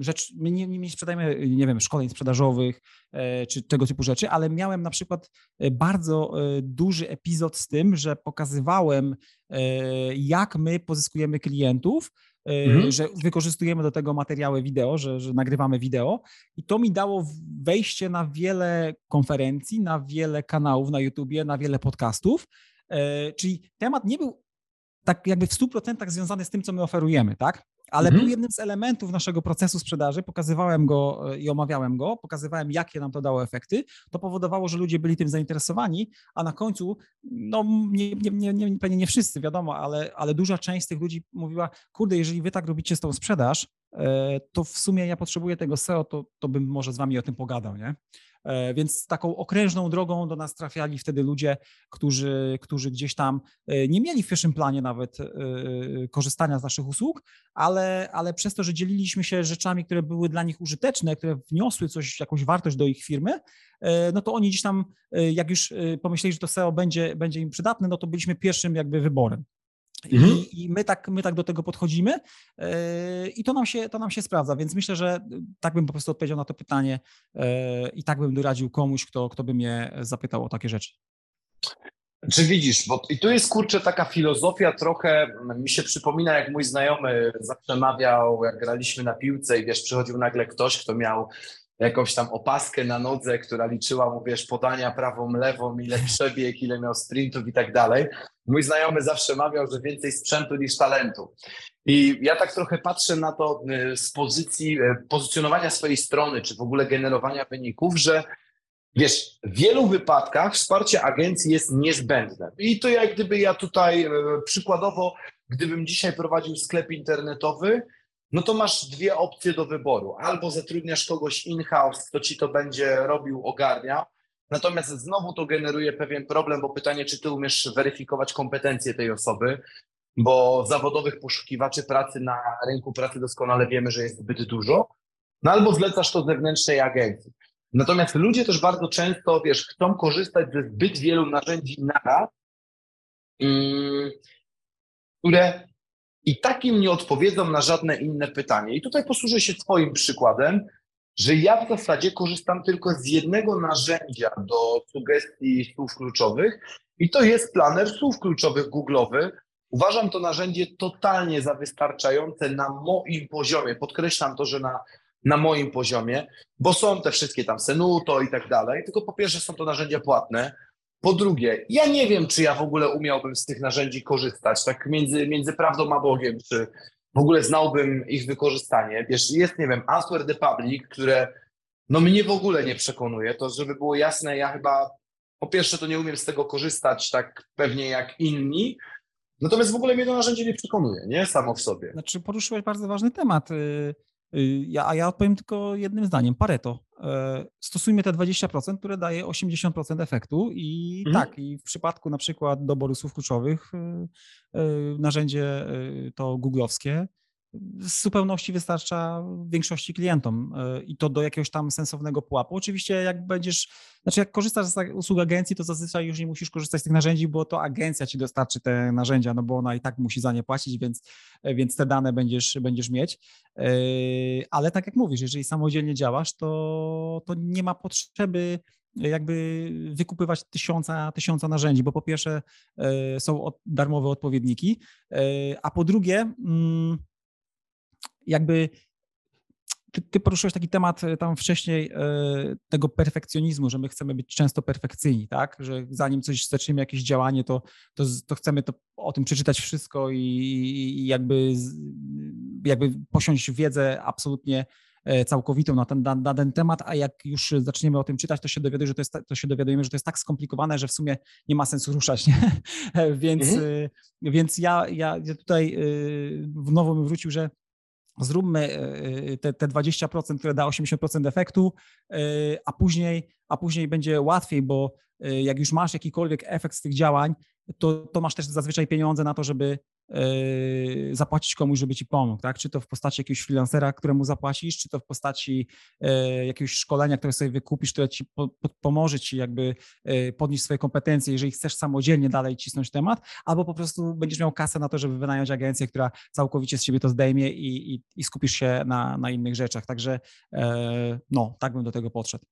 rzeczy, my nie, nie, sprzedajemy, nie wiem, szkoleń sprzedażowych e, czy tego typu rzeczy, ale miałem na przykład e, bardzo duży epizod z tym, że pokazywałem, jak my pozyskujemy klientów, mhm. że wykorzystujemy do tego materiały wideo, że, że nagrywamy wideo i to mi dało wejście na wiele konferencji, na wiele kanałów na YouTubie, na wiele podcastów, czyli temat nie był tak jakby w 100% związany z tym, co my oferujemy, tak? Ale mhm. był jednym z elementów naszego procesu sprzedaży. Pokazywałem go e, i omawiałem go, pokazywałem, jakie nam to dało efekty. To powodowało, że ludzie byli tym zainteresowani, a na końcu, no nie, nie, nie, nie, pewnie nie wszyscy, wiadomo, ale, ale duża część z tych ludzi mówiła, kurde, jeżeli wy tak robicie z tą sprzedaż, e, to w sumie ja potrzebuję tego SEO, to, to bym może z wami o tym pogadał, nie? E, więc taką okrężną drogą do nas trafiali wtedy ludzie, którzy, którzy gdzieś tam e, nie mieli w pierwszym planie nawet e, korzystania z naszych usług, ale, ale przez to, że dzieliliśmy się rzeczami, które były dla nich użyteczne, które wniosły coś, jakąś wartość do ich firmy, no to oni gdzieś tam, jak już pomyśleli, że to SEO będzie, będzie im przydatne, no to byliśmy pierwszym jakby wyborem. Mhm. I, I, my, tak, my tak do tego podchodzimy yy, i to nam, się, to nam się sprawdza, więc myślę, że tak bym po prostu odpowiedział na to pytanie yy, i tak bym doradził komuś, kto, kto by mnie zapytał o takie rzeczy. Czy widzisz, bo i tu jest kurczę taka filozofia trochę, mi się przypomina jak mój znajomy zawsze mawiał, jak graliśmy na piłce i wiesz, przychodził nagle ktoś, kto miał jakąś tam opaskę na nodze, która liczyła mu, wiesz, podania prawą, lewą, ile przebieg, ile miał sprintów i tak dalej. Mój znajomy zawsze mawiał, że więcej sprzętu niż talentu. I ja tak trochę patrzę na to y, z pozycji y, pozycjonowania swojej strony, czy w ogóle generowania wyników, że wiesz, w wielu wypadkach wsparcie agencji jest niezbędne. I to jak gdyby ja tutaj y, przykładowo, gdybym dzisiaj prowadził sklep internetowy, no to masz dwie opcje do wyboru. Albo zatrudniasz kogoś in-house, kto ci to będzie robił, ogarniał, natomiast znowu to generuje pewien problem, bo pytanie, czy ty umiesz weryfikować kompetencje tej osoby, bo zawodowych poszukiwaczy pracy na rynku pracy doskonale wiemy, że jest zbyt dużo, no albo zlecasz to zewnętrznej agencji. Natomiast ludzie też bardzo często, wiesz, chcą korzystać ze zbyt wielu narzędzi naraz, mm, które i takim nie odpowiedzą na żadne inne pytanie. I tutaj posłużę się Twoim przykładem, że ja w zasadzie korzystam tylko z jednego narzędzia do sugestii słów kluczowych i to jest planer słów kluczowych Google'owy. Uważam to narzędzie totalnie za wystarczające na moim poziomie. Podkreślam to, że na, na moim poziomie, bo są te wszystkie tam Senuto i tak dalej, tylko po pierwsze są to narzędzia płatne, po drugie, ja nie wiem, czy ja w ogóle umiałbym z tych narzędzi korzystać, tak między, między prawdą a Bogiem, czy w ogóle znałbym ich wykorzystanie. Wiesz, jest, nie wiem, Answer the Public, które no mnie w ogóle nie przekonuje. To, żeby było jasne, ja chyba po pierwsze to nie umiem z tego korzystać tak pewnie jak inni, natomiast w ogóle mnie to narzędzie nie przekonuje, nie? Samo w sobie. Znaczy poruszyłeś bardzo ważny temat. Y, ja, a ja odpowiem tylko jednym zdaniem. Pareto. E, stosujmy te 20%, które daje 80% efektu i mhm. tak, i w przypadku na przykład doboru słów kluczowych y, y, narzędzie to googlowskie w zupełności wystarcza większości klientom e, i to do jakiegoś tam sensownego pułapu. Oczywiście jak będziesz, znaczy jak korzystasz z usług agencji, to zazwyczaj już nie musisz korzystać z tych narzędzi, bo to agencja ci dostarczy te narzędzia, no bo ona i tak musi za nie płacić, więc, e, więc te dane będziesz, będziesz mieć. E, ale tak jak mówisz, jeżeli samodzielnie działasz, to, to nie ma potrzeby jakby wykupywać tysiąca, tysiąca narzędzi, bo po pierwsze są darmowe odpowiedniki, a po drugie mm, jakby ty, ty, poruszyłeś taki temat e, tam wcześniej e, tego perfekcjonizmu, że my chcemy być często perfekcyjni, tak? Że zanim coś zaczniemy jakieś działanie, to, to, to chcemy to, o tym przeczytać wszystko i, i jakby, jakby posiąść wiedzę absolutnie e, całkowitą na ten, na, na, ten temat, a jak już zaczniemy o tym czytać, to się, dowiadujemy, że to, jest, to się dowiadujemy, że to jest tak skomplikowane, że w sumie nie ma sensu ruszać, nie? więc, mhm. więc ja, ja tutaj w nowo bym wrócił, że zróbmy y, te, te 20%, które da 80% efektu, y, a później, a później będzie łatwiej, bo jak już masz jakikolwiek efekt z tych działań, to, to masz też zazwyczaj pieniądze na to, żeby zapłacić komuś, żeby ci pomógł, tak? Czy to w postaci jakiegoś freelancera, któremu zapłacisz, czy to w postaci yy, jakiegoś szkolenia, które sobie wykupisz, które ci po, po, pomoże ci jakby yy, podnieść swoje kompetencje, jeżeli chcesz samodzielnie dalej cisnąć temat, albo po prostu będziesz miał kasę na to, żeby wynająć agencję, która całkowicie z ciebie to zdejmie i, i, i skupisz się na, na innych rzeczach. Także no, tak bym do tego podszedł.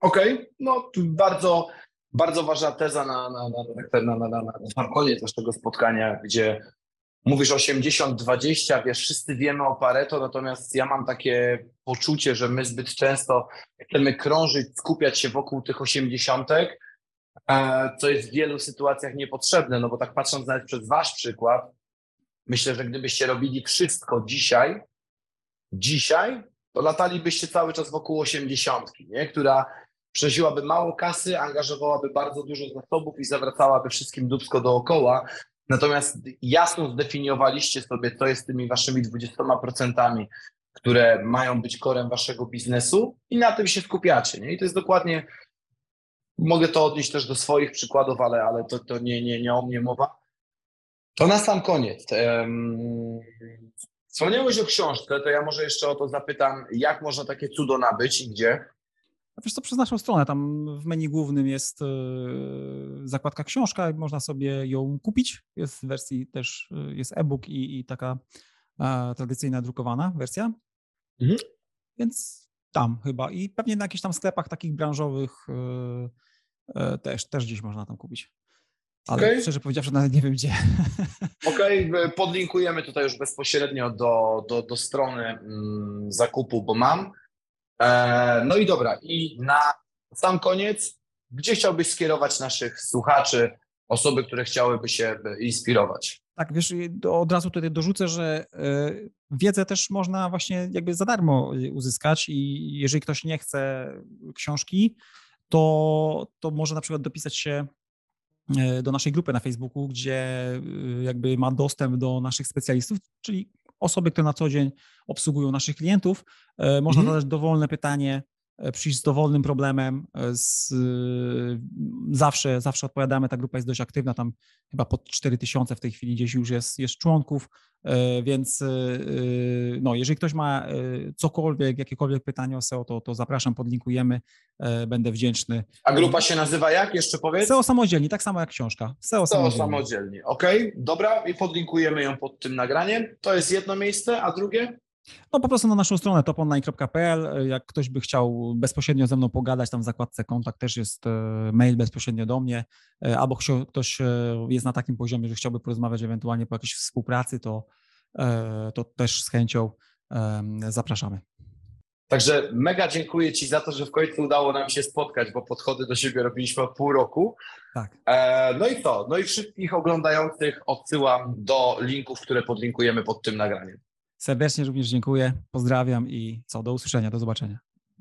Okej, okay. no bardzo bardzo ważna teza na, na, na, na, na, na, na koniec naszego spotkania, gdzie mówisz 80-20, wiesz, wszyscy wiemy o Pareto, natomiast ja mam takie poczucie, że my zbyt często chcemy krążyć, skupiać się wokół tych 80, e, co jest w wielu sytuacjach niepotrzebne, no bo tak patrząc nawet przez wasz przykład, myślę, że gdybyście robili wszystko dzisiaj, dzisiaj, to latalibyście cały czas wokół 80, nie? która przynosiłaby mało kasy, angażowałaby bardzo dużo zasobów i zawracałaby wszystkim dubsko dookoła. Natomiast jasno zdefiniowaliście sobie, co jest tymi waszymi 20%, które mają być korem waszego biznesu i na tym się skupiacie. Nie? I to jest dokładnie, mogę to odnieść też do swoich przykładów, ale, ale to, to nie, nie, nie o mnie mowa. To na sam koniec. Wspomniałeś o książce, to ja może jeszcze o to zapytam, jak można takie cudo nabyć i gdzie? Wiesz co, przez naszą stronę, tam w menu głównym jest e, zakładka książka, można sobie ją kupić. Jest w wersji też, e, jest e-book i, i taka tradycyjna drukowana wersja. Mhm. Więc tam chyba i pewnie na jakichś tam sklepach takich branżowych e, też, też gdzieś można tam kupić. Ale okay. szczerze powiedziawszy, nawet nie wiem gdzie. Okej, okay. podlinkujemy tutaj już bezpośrednio do, do, do strony mm, zakupu, bo mam. E, no i dobra, i na sam koniec, gdzie chciałbyś skierować naszych słuchaczy, osoby, które chciałyby się inspirować? Tak, wiesz, od razu tutaj dorzucę, że e, wiedzę też można właśnie jakby za darmo uzyskać i jeżeli ktoś nie chce książki, to, to może na przykład dopisać się e, do naszej grupy na Facebooku, gdzie jakby ma dostęp do naszych specjalistów, czyli osoby, które na co dzień obsługują naszych klientów. E, można mhm. zadać dowolne pytanie, przyjść z dowolnym problemem. E, z, zawsze, zawsze odpowiadamy, ta grupa jest dość aktywna, tam chyba pod 4000 w tej chwili gdzieś już jest, jest członków, więc no, jeżeli ktoś ma cokolwiek, jakiekolwiek pytanie o SEO, to, to zapraszam, podlinkujemy, będę wdzięczny. A grupa się nazywa jak? Jeszcze powiedz? SEO Samodzielni, tak samo jak książka. SEO, SEO Samodzielni. samodzielni. Okej, okay, dobra i podlinkujemy ją pod tym nagraniem. To jest jedno miejsce, a drugie? No po prostu na naszą stronę toponline.pl. Jak ktoś by chciał bezpośrednio ze mną pogadać, tam w zakładce kontakt też jest e, mail bezpośrednio do mnie, e, albo ktoś e, jest na takim poziomie, że chciałby porozmawiać ewentualnie po jakiejś współpracy, to, to też z chęcią zapraszamy. Także mega dziękuję Ci za to, że w końcu udało nam się spotkać, bo podchody do siebie robiliśmy pół roku. Tak. no i to. No i wszystkich oglądających odsyłam do linków, które podlinkujemy pod tym nagraniem. Serdecznie również dziękuję, pozdrawiam i co, do usłyszenia, do zobaczenia.